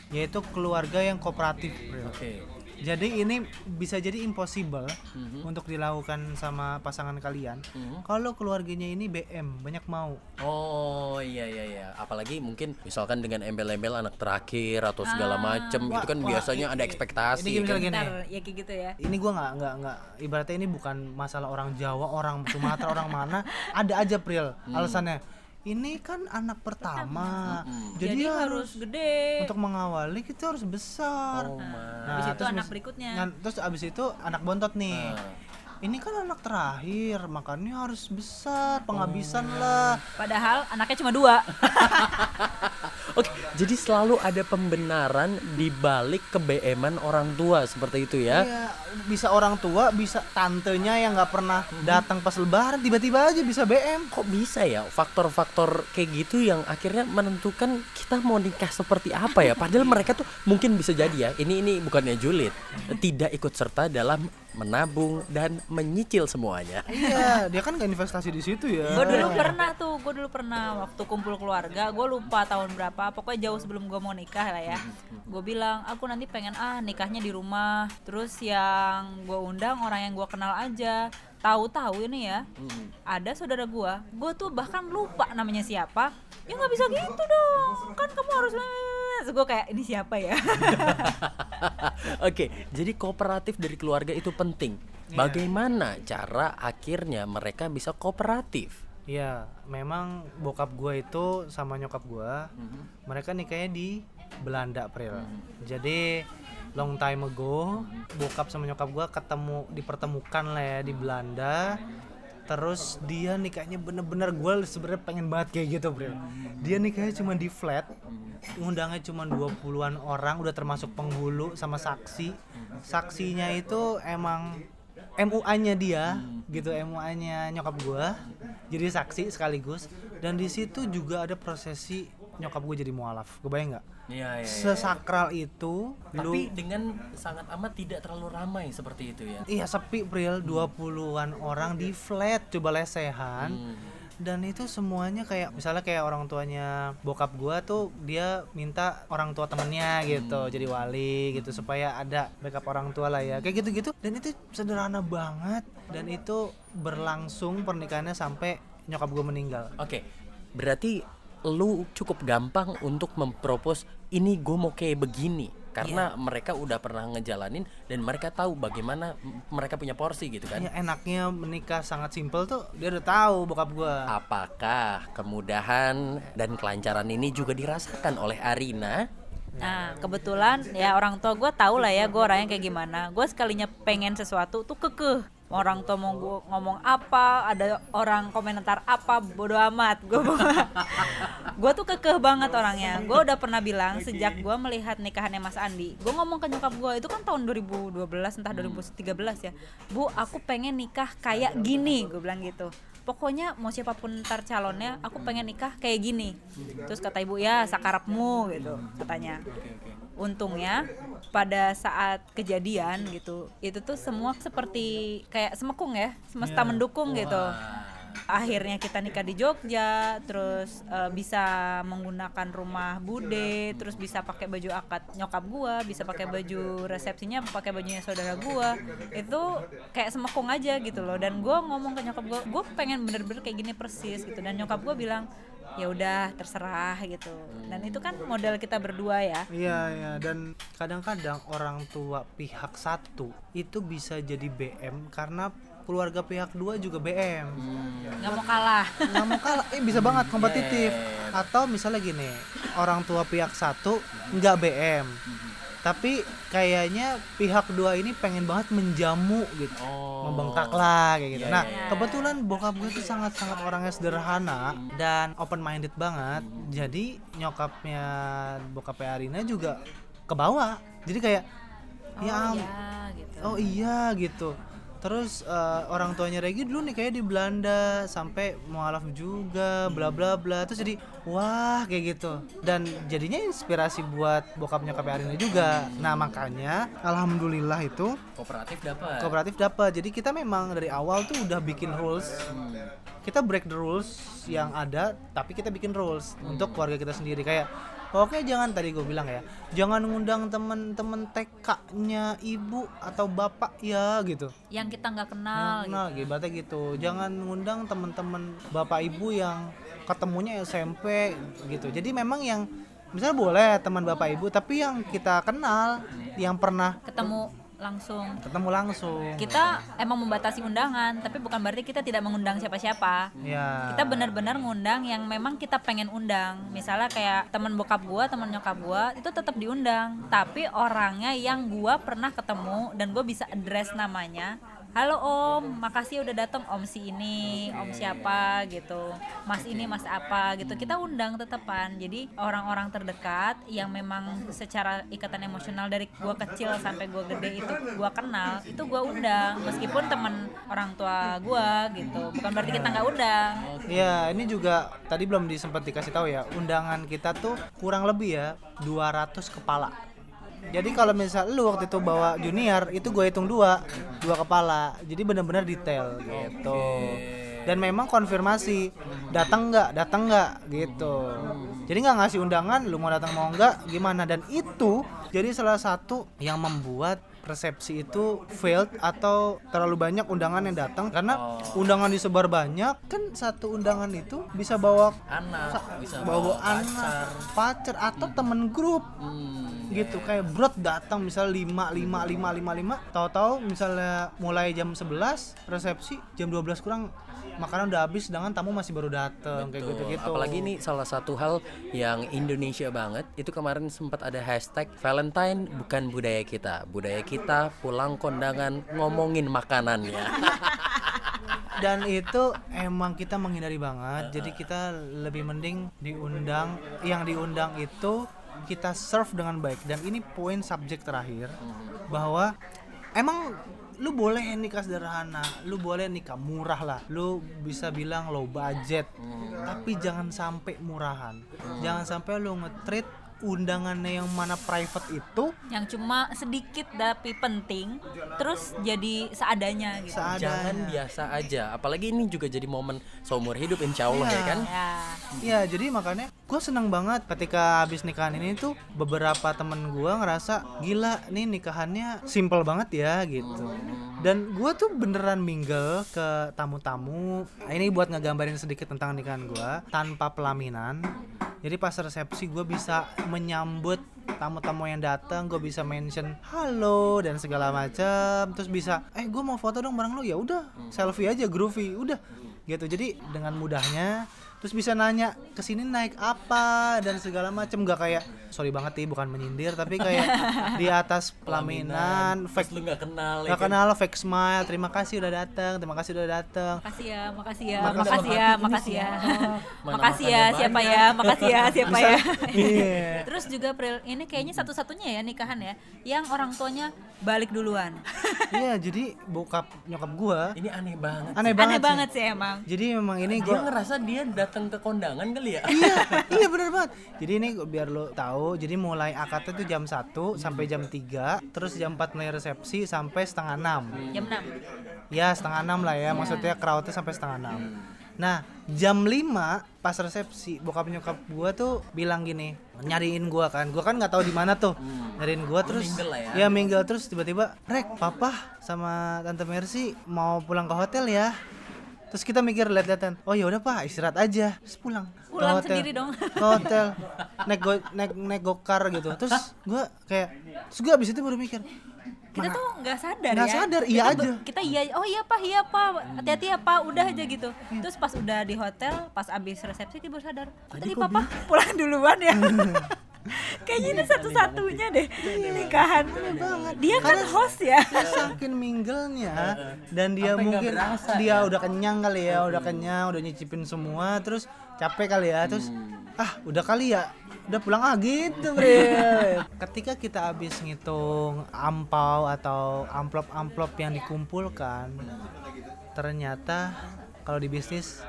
Speaker 2: yaitu keluarga yang kooperatif.
Speaker 3: Oke.
Speaker 2: Jadi ini bisa jadi impossible
Speaker 3: Mhm.
Speaker 2: untuk dilakukan sama pasangan kalian.
Speaker 3: Mhm.
Speaker 2: Kalau keluarganya ini BM, banyak mau.
Speaker 3: Oh iya iya iya. Apalagi mungkin misalkan dengan embel-embel anak terakhir atau segala macem itu kan
Speaker 2: wah,
Speaker 3: biasanya ada
Speaker 2: ini
Speaker 3: ekspektasi.
Speaker 2: gini,
Speaker 3: kan.
Speaker 2: gini.
Speaker 1: Ya kayak gitu ya.
Speaker 2: Ini gua nggak nggak nggak ibaratnya ini bukan masalah orang Jawa, orang Sumatera, orang mana. Ada aja Pril
Speaker 3: Hmm.
Speaker 2: alasannya. Ini kan anak pertama, jadi,
Speaker 1: Jadi,
Speaker 2: harus
Speaker 1: gede.
Speaker 2: untuk mengawali kita harus besar.
Speaker 3: Oh, ma.
Speaker 1: Habis itu
Speaker 2: terus
Speaker 1: anak berikutnya.
Speaker 2: Nah, terus abis itu anak bontot nih.
Speaker 3: Nah.
Speaker 2: Ini kan anak terakhir, makanya harus besar, penghabisan
Speaker 3: Oh.
Speaker 2: lah.
Speaker 1: Padahal anaknya cuma dua.
Speaker 3: Oke, jadi selalu ada pembenaran di balik kebeeman orang tua seperti itu ya.
Speaker 2: Iya, bisa orang tua, bisa tantenya yang nggak pernah datang pas lebaran, tiba-tiba aja bisa BM.
Speaker 3: Kok bisa ya faktor-faktor kayak gitu yang akhirnya menentukan kita mau nikah seperti apa ya? Padahal mereka tuh mungkin bisa jadi ya. Ini ini bukannya julid, tidak ikut serta dalam menabung dan menyicil semuanya.
Speaker 2: iya, dia kan nggak investasi di situ ya.
Speaker 1: gue dulu pernah tuh, gue dulu pernah waktu kumpul keluarga, gue lupa tahun berapa, pokoknya jauh sebelum gue mau nikah lah ya. Gue bilang, aku nanti pengen ah nikahnya di rumah, terus yang gue undang orang yang gue kenal aja. Tahu-tahu ini ya, ada saudara gue, gue tuh bahkan lupa namanya siapa. Ya nggak bisa gitu dong, kan kamu harus. Terus gue kayak ini siapa ya?
Speaker 3: Oke, jadi kooperatif dari keluarga itu penting. Bagaimana cara akhirnya mereka bisa kooperatif?
Speaker 2: Iya, memang bokap gua itu sama nyokap gua, mereka nikahnya di Belanda, April. Jadi long time ago, bokap sama nyokap gua ketemu dipertemukan lah ya di Belanda. Terus dia nikahnya bener-bener gue sebenarnya pengen banget kayak gitu, April. Dia nikahnya cuma di flat, ngundangnya cuma 20-an orang, udah termasuk penghulu sama saksi. Saksinya itu emang MUA-nya dia gitu MUA-nya nyokap gua jadi saksi sekaligus dan di situ juga ada prosesi nyokap gue jadi mualaf. Kebayang nggak?
Speaker 3: Iya,
Speaker 2: sesakral itu
Speaker 3: Tapi
Speaker 2: lu
Speaker 3: dengan sangat amat tidak terlalu ramai seperti itu ya.
Speaker 2: iya sepi Pril. 20-an orang di flat coba lesehan.
Speaker 3: Hmm.
Speaker 2: dan itu semuanya kayak misalnya kayak orang tuanya bokap gua tuh dia minta orang tua temennya gitu jadi wali gitu supaya ada backup orang tua lah ya. Kayak gitu-gitu. Dan itu sederhana banget. Dan itu berlangsung pernikahannya sampai nyokap gua meninggal.
Speaker 3: Oke, berarti lu cukup gampang untuk mempropos ini gue mau kayak begini. karena mereka udah pernah ngejalanin dan mereka tahu bagaimana mereka punya porsi gitu kan
Speaker 2: Ya enaknya menikah sangat simpel tuh dia udah tahu bokap gua.
Speaker 3: apakah kemudahan dan kelancaran ini juga dirasakan oleh Arina
Speaker 1: Nah, kebetulan ya orang tua gue tahu lah ya gue orangnya kayak gimana. Gue sekalinya pengen sesuatu tuh kekeh. Orang tua mau gua ngomong apa, ada orang komentar apa, bodo amat. Gue gue tuh kekeh banget orangnya. Gue udah pernah bilang sejak gue melihat nikahannya Mas Andi, gue ngomong ke nyokap gue itu kan tahun 2012 entah 2013 ya. Bu, aku pengen nikah kayak gini, gue bilang gitu. Pokoknya mau siapa pun ntar calonnya aku pengen nikah kayak gini. Terus kata ibu ya sakarapmu gitu katanya untungnya pada saat kejadian gitu itu tuh semua seperti kayak semekung ya semesta mendukung gitu. Akhirnya kita nikah di Jogja terus eh, bisa menggunakan rumah bude terus bisa pakai baju akad nyokap gua bisa pakai baju resepsinya pakai bajunya saudara gua. Itu kayak semekung aja gitu loh. Dan gua ngomong ke nyokap gua gua pengen bener-bener kayak gini persis gitu. Dan nyokap gua bilang ya udah terserah gitu. Dan itu kan modal kita berdua ya.
Speaker 2: Iya ya dan kadang-kadang orang tua pihak satu itu bisa jadi BM karena keluarga pihak dua juga BM.
Speaker 1: nggak mau kalah.
Speaker 2: Nggak mau kalah, eh bisa banget kompetitif. Atau misalnya gini, orang tua pihak satu nggak BM, tapi kayaknya pihak dua ini pengen banget menjamu gitu,
Speaker 3: Oh.
Speaker 2: membengkak lah kayak gitu.
Speaker 3: Iya,
Speaker 2: Nah
Speaker 1: iya.
Speaker 2: kebetulan bokap gue tuh sangat-sangat orangnya sederhana dan open minded banget. Jadi nyokapnya bokapnya Arina juga ke bawah. Jadi kayak ya
Speaker 1: oh
Speaker 2: am-
Speaker 1: ya gitu
Speaker 2: Oh iya gitu. Terus eh, orang tuanya Regi dulu nih kayak di Belanda sampai mualaf juga bla bla bla. Terus jadi wah kayak gitu. Dan jadinya inspirasi buat bokap nyokap Arina juga. Nah, makanya alhamdulillah itu
Speaker 3: kooperatif dapat
Speaker 2: kooperatif dapat. Jadi kita memang dari awal tuh udah bikin rules. Kita break the rules yang ada tapi kita bikin rules untuk keluarga kita sendiri kayak Oke jangan tadi gue bilang ya Jangan ngundang temen-temen TK-nya ibu atau bapak ya gitu
Speaker 1: yang kita nggak
Speaker 2: Nah,
Speaker 1: kenal
Speaker 2: nah gibatnya gitu. Jangan ngundang teman-teman bapak ibu yang ketemunya SMP gitu. Jadi memang yang misalnya boleh teman bapak ibu, tapi yang kita kenal, yang pernah
Speaker 1: ketemu langsung
Speaker 2: ketemu langsung.
Speaker 1: kita emang membatasi undangan tapi bukan berarti kita tidak mengundang siapa-siapa
Speaker 2: Ya.
Speaker 1: kita benar-benar ngundang yang memang kita pengen undang misalnya kayak teman bokap gua teman nyokap gua itu tetap diundang tapi orangnya yang gua pernah ketemu dan gua bisa address namanya halo om. Makasih udah datang. Om si ini om siapa gitu. Mas ini mas apa gitu. Kita undang tetepan. Jadi orang-orang terdekat yang memang secara ikatan emosional dari gua kecil sampai gua gede itu gua kenal itu gua undang. Meskipun temen orang tua gua gitu. Bukan berarti kita nggak undang.
Speaker 2: Ya, ini juga tadi belum disempat dikasih tahu ya. Undangan kita tuh kurang lebih ya 200 kepala. Jadi kalau misal lu waktu itu bawa junior, itu gue hitung dua, dua kepala. Jadi benar-benar detail gitu. Dan memang konfirmasi datang nggak, datang nggak gitu. Jadi nggak ngasih undangan, lu mau datang mau nggak, gimana? Dan itu jadi salah satu yang membuat resepsi itu failed atau terlalu banyak undangan yang datang. Karena undangan disebar banyak kan satu undangan itu bisa bawa
Speaker 3: anak
Speaker 2: sa-
Speaker 3: bisa
Speaker 2: bawa,
Speaker 3: pacar.
Speaker 2: anak pacar. atau temen grup.
Speaker 3: Hmm,
Speaker 2: gitu kayak brot datang misal 5 5 5 5 5 tahu-tahu misalnya mulai jam 11 resepsi jam 12 kurang makanan udah habis sedangkan tamu masih baru datang kayak gitu-gitu
Speaker 3: Apalagi ini salah satu hal yang Indonesia banget. Itu kemarin sempat ada hashtag Valentine bukan budaya kita. Budaya kita pulang kondangan ngomongin makanannya.
Speaker 2: dan itu emang kita menghindari banget jadi kita lebih mending diundang yang diundang itu kita serve dengan baik dan ini poin subjek terakhir bahwa emang lu boleh nikah sederhana lu boleh nikah murah lah. Lu bisa bilang low budget. Tapi jangan sampai murahan. Jangan sampai lu nge-treat undangannya yang mana private itu
Speaker 1: yang cuma sedikit tapi penting terus jadi seadanya gitu
Speaker 2: seadanya
Speaker 3: Jangan biasa aja. Apalagi ini juga jadi momen seumur hidup insya Allah ya
Speaker 2: Iya.
Speaker 3: kan.
Speaker 1: ya
Speaker 2: Iya, jadi makanya gue seneng banget ketika habis nikahan ini tuh beberapa temen gue ngerasa gila nih nikahannya simple banget ya gitu. Dan gue tuh beneran mingle ke tamu-tamu. Nah, Ini buat ngegambarin sedikit tentang nikahan gue tanpa pelaminan. Jadi pas resepsi gue bisa menyambut tamu-tamu yang datang gue bisa mention halo dan segala macam. Terus bisa eh gue mau foto dong bareng lo ya udah selfie aja groovy udah. Gitu. Jadi dengan mudahnya terus bisa nanya ke sini naik apa? Dan segala macam gak kayak sorry banget nih bukan menyindir. Tapi kayak di atas pelaminan fake
Speaker 3: lu nggak kenal ya
Speaker 2: Gak
Speaker 3: kan?
Speaker 2: kenal fake smile. Terima kasih udah datang terima kasih udah datang
Speaker 1: makasih ya makasih ya
Speaker 2: Makasih.
Speaker 1: makasih ya makasih.
Speaker 2: ini
Speaker 1: ya.
Speaker 3: Mana
Speaker 1: makasih ya siapa
Speaker 3: banyak.
Speaker 1: ya makasih ya siapa ya.
Speaker 2: Iya.
Speaker 1: terus juga Pril ini kayaknya satu-satunya ya nikahan ya yang orang tuanya balik duluan.
Speaker 2: Iya jadi bokap nyokap gua
Speaker 3: Ini aneh banget.
Speaker 2: aneh banget
Speaker 1: aneh
Speaker 2: sih.
Speaker 1: banget sih emang.
Speaker 2: Jadi memang ini
Speaker 3: Dia
Speaker 2: gua
Speaker 3: ngerasa dia datang ke kondangan kali ya?
Speaker 2: iya iya bener banget. Jadi ini biar lo tahu jadi mulai akad itu jam 1 sampai jam 3 terus jam 4 mulai resepsi sampai setengah 6
Speaker 1: jam 6
Speaker 2: ya setengah 6 lah ya maksudnya crowdnya sampai setengah 6 nah jam 5 pas resepsi bokap nyokap gua tuh bilang gini nyariin gua kan. Gua kan nggak tahu di mana tuh. Nyariin gua terus
Speaker 3: mingle lah ya.
Speaker 2: ya mingle terus tiba-tiba rek papa sama tante Mercy mau pulang ke hotel ya terus kita mikir lihat-lihatan oh ya udah pak istirahat aja. Terus pulang
Speaker 1: Pulang
Speaker 2: hotel.
Speaker 1: sendiri dong.
Speaker 2: ke hotel. Naik go, naik naik gokar gitu. Terus gua kayak terus gua abis itu baru mikir
Speaker 1: kita
Speaker 2: "Mana-
Speaker 1: tuh nggak sadar
Speaker 2: nggak
Speaker 1: ya.
Speaker 2: sadar, iya
Speaker 1: Kita
Speaker 2: aja.
Speaker 1: kita iya oh iya pak iya pak hati-hati ya pak udah aja gitu. Terus pas udah di hotel pas abis resepsi kita baru sadar tadi, papa pulang duluan ya kayaknya ini satu-satunya deh nikahan dia. kan host ya?
Speaker 2: saking minglenya. Dan dia
Speaker 3: Sampai
Speaker 2: mungkin
Speaker 3: berasa
Speaker 2: dia udah kenyang kali ya udah kenyang udah nyicipin semua terus capek kali ya terus ah udah kali ya udah pulang ah gitu bre. Ketika kita habis ngitung ampau atau amplop-amplop yang dikumpulkan ternyata kalau di bisnis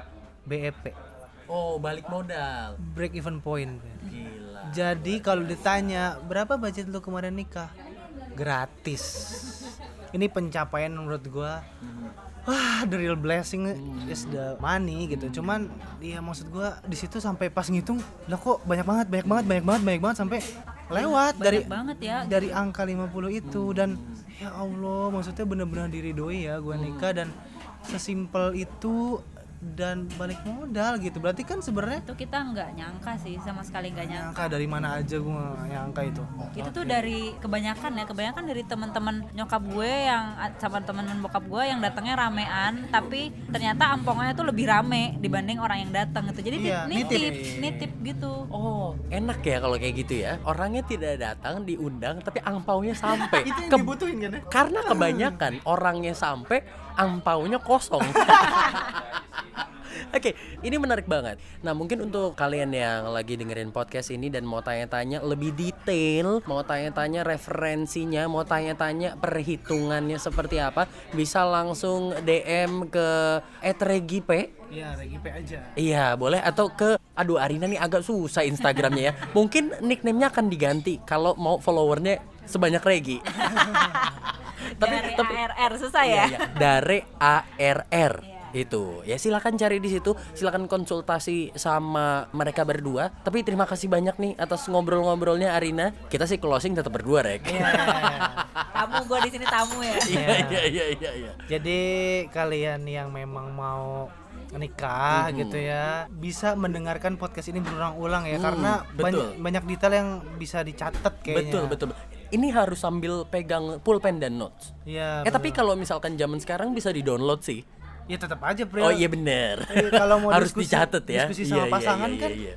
Speaker 2: BEP
Speaker 3: Oh, balik modal.
Speaker 2: break even point.
Speaker 3: Gila.
Speaker 2: Jadi kalau ditanya berapa budget lu kemarin nikah? Gratis. Ini pencapaian menurut gua. Wah, the real blessing is the money gitu. Cuman ya maksud gua di situ sampai pas ngitung, lah kok banyak banget, banyak banget, banyak banget, banyak banget sampai lewat dari
Speaker 1: banget ya
Speaker 2: dari angka 50 itu dan ya Allah, maksudnya bener-bener diridoi ya gua nikah dan sesimpel itu dan balik modal gitu. Berarti kan sebenarnya
Speaker 1: itu kita nggak nyangka sih sama sekali nggak nyangka
Speaker 2: nyangka dari mana aja gue nyangka itu
Speaker 1: itu tuh dari kebanyakan ya kebanyakan dari teman-teman nyokap gue yang sama teman bokap gue yang datangnya ramean tapi ternyata ampongnya tuh lebih rame dibanding orang yang datang gitu jadi
Speaker 2: Iya,
Speaker 1: nitip
Speaker 2: nitip.
Speaker 1: nitip, gitu
Speaker 3: Oh, enak ya kalau kayak gitu ya. Orangnya tidak datang diundang tapi angpaunya sampai.
Speaker 2: itu yang
Speaker 3: Ke-
Speaker 2: dibutuhin kan ya
Speaker 3: Karena kebanyakan orangnya sampai angpaunya kosong. Oke, ini menarik banget. Nah, mungkin untuk kalian yang lagi dengerin podcast ini dan mau tanya-tanya lebih detail, mau tanya-tanya referensinya, mau tanya-tanya perhitungannya seperti apa, bisa langsung DM ke @regipe.
Speaker 2: Iya Regi P aja.
Speaker 3: Iya boleh. Atau ke aduh Arina nih agak susah Instagramnya ya. Mungkin nicknamenya akan diganti kalau mau followernya sebanyak Regi tapi
Speaker 1: dari
Speaker 3: tapi
Speaker 1: ARR susah
Speaker 3: iya,
Speaker 1: ya?
Speaker 3: iya. dari ARR
Speaker 1: Iya.
Speaker 3: itu. Ya silakan cari di situ. Silakan konsultasi sama mereka berdua. Tapi terima kasih banyak nih atas ngobrol-ngobrolnya Arina. Kita sih closing tetap berdua Rek.
Speaker 2: Iya.
Speaker 1: tamu gue di sini tamu ya?
Speaker 3: Iya iya. iya iya iya
Speaker 2: jadi kalian yang memang mau nikah gitu ya bisa mendengarkan podcast ini berulang-ulang ya
Speaker 3: Hmm,
Speaker 2: karena
Speaker 3: betul.
Speaker 2: banyak banyak detail yang bisa dicatat kayaknya.
Speaker 3: Betul betul ini harus sambil pegang pulpen dan notes
Speaker 2: Iya,
Speaker 3: eh tapi kalau misalkan zaman sekarang bisa di download sih
Speaker 2: ya tetap aja Pril.
Speaker 3: Oh iya bener.
Speaker 2: Iya, kalau mau
Speaker 3: harus
Speaker 2: diskusi-
Speaker 3: dicatat ya.
Speaker 2: diskusi
Speaker 3: Iya,
Speaker 2: sama
Speaker 3: iya,
Speaker 2: pasangan
Speaker 3: iya,
Speaker 2: kan
Speaker 3: iya, iya.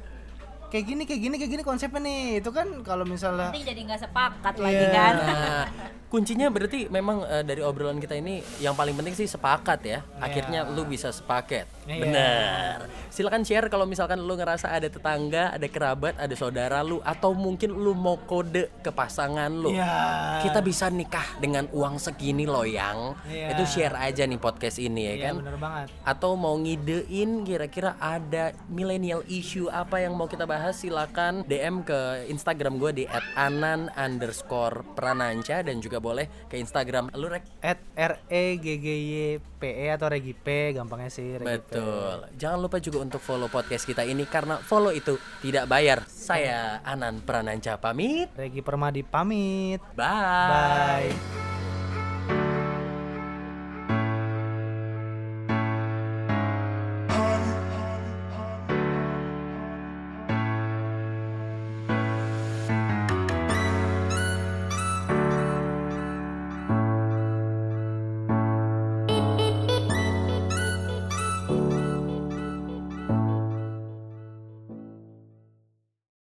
Speaker 2: Kayak gini kayak gini kayak gini konsepnya nih itu kan kalau misalnya
Speaker 1: nanti jadi nggak sepakat
Speaker 2: Iya.
Speaker 1: lagi kan
Speaker 3: Nah, kuncinya berarti memang eh, dari obrolan kita ini yang paling penting sih sepakat ya. Akhirnya lu bisa sepaket.
Speaker 2: Iya.
Speaker 3: Benar. Silakan share kalau misalkan lu ngerasa ada tetangga, ada kerabat, ada saudara lu atau mungkin lu mau kode ke pasangan lu.
Speaker 2: Iya.
Speaker 3: Kita bisa nikah dengan uang segini loh yang.
Speaker 2: Iya.
Speaker 3: Itu share aja nih podcast ini ya
Speaker 2: Iya,
Speaker 3: kan.
Speaker 2: bener banget
Speaker 3: atau mau ngidein kira-kira ada millennial issue apa yang mau kita bahas silakan DM ke Instagram gue di @anan underscore prananca dan juga boleh ke Instagram lu rek.
Speaker 2: At r e g g y p e atau Regi P gampangnya sih Regi P.
Speaker 3: betul. Jangan lupa juga untuk follow podcast kita ini karena follow itu tidak bayar. Saya Anan Prananca pamit.
Speaker 2: Regi Permadi pamit.
Speaker 3: Bye.
Speaker 2: Bye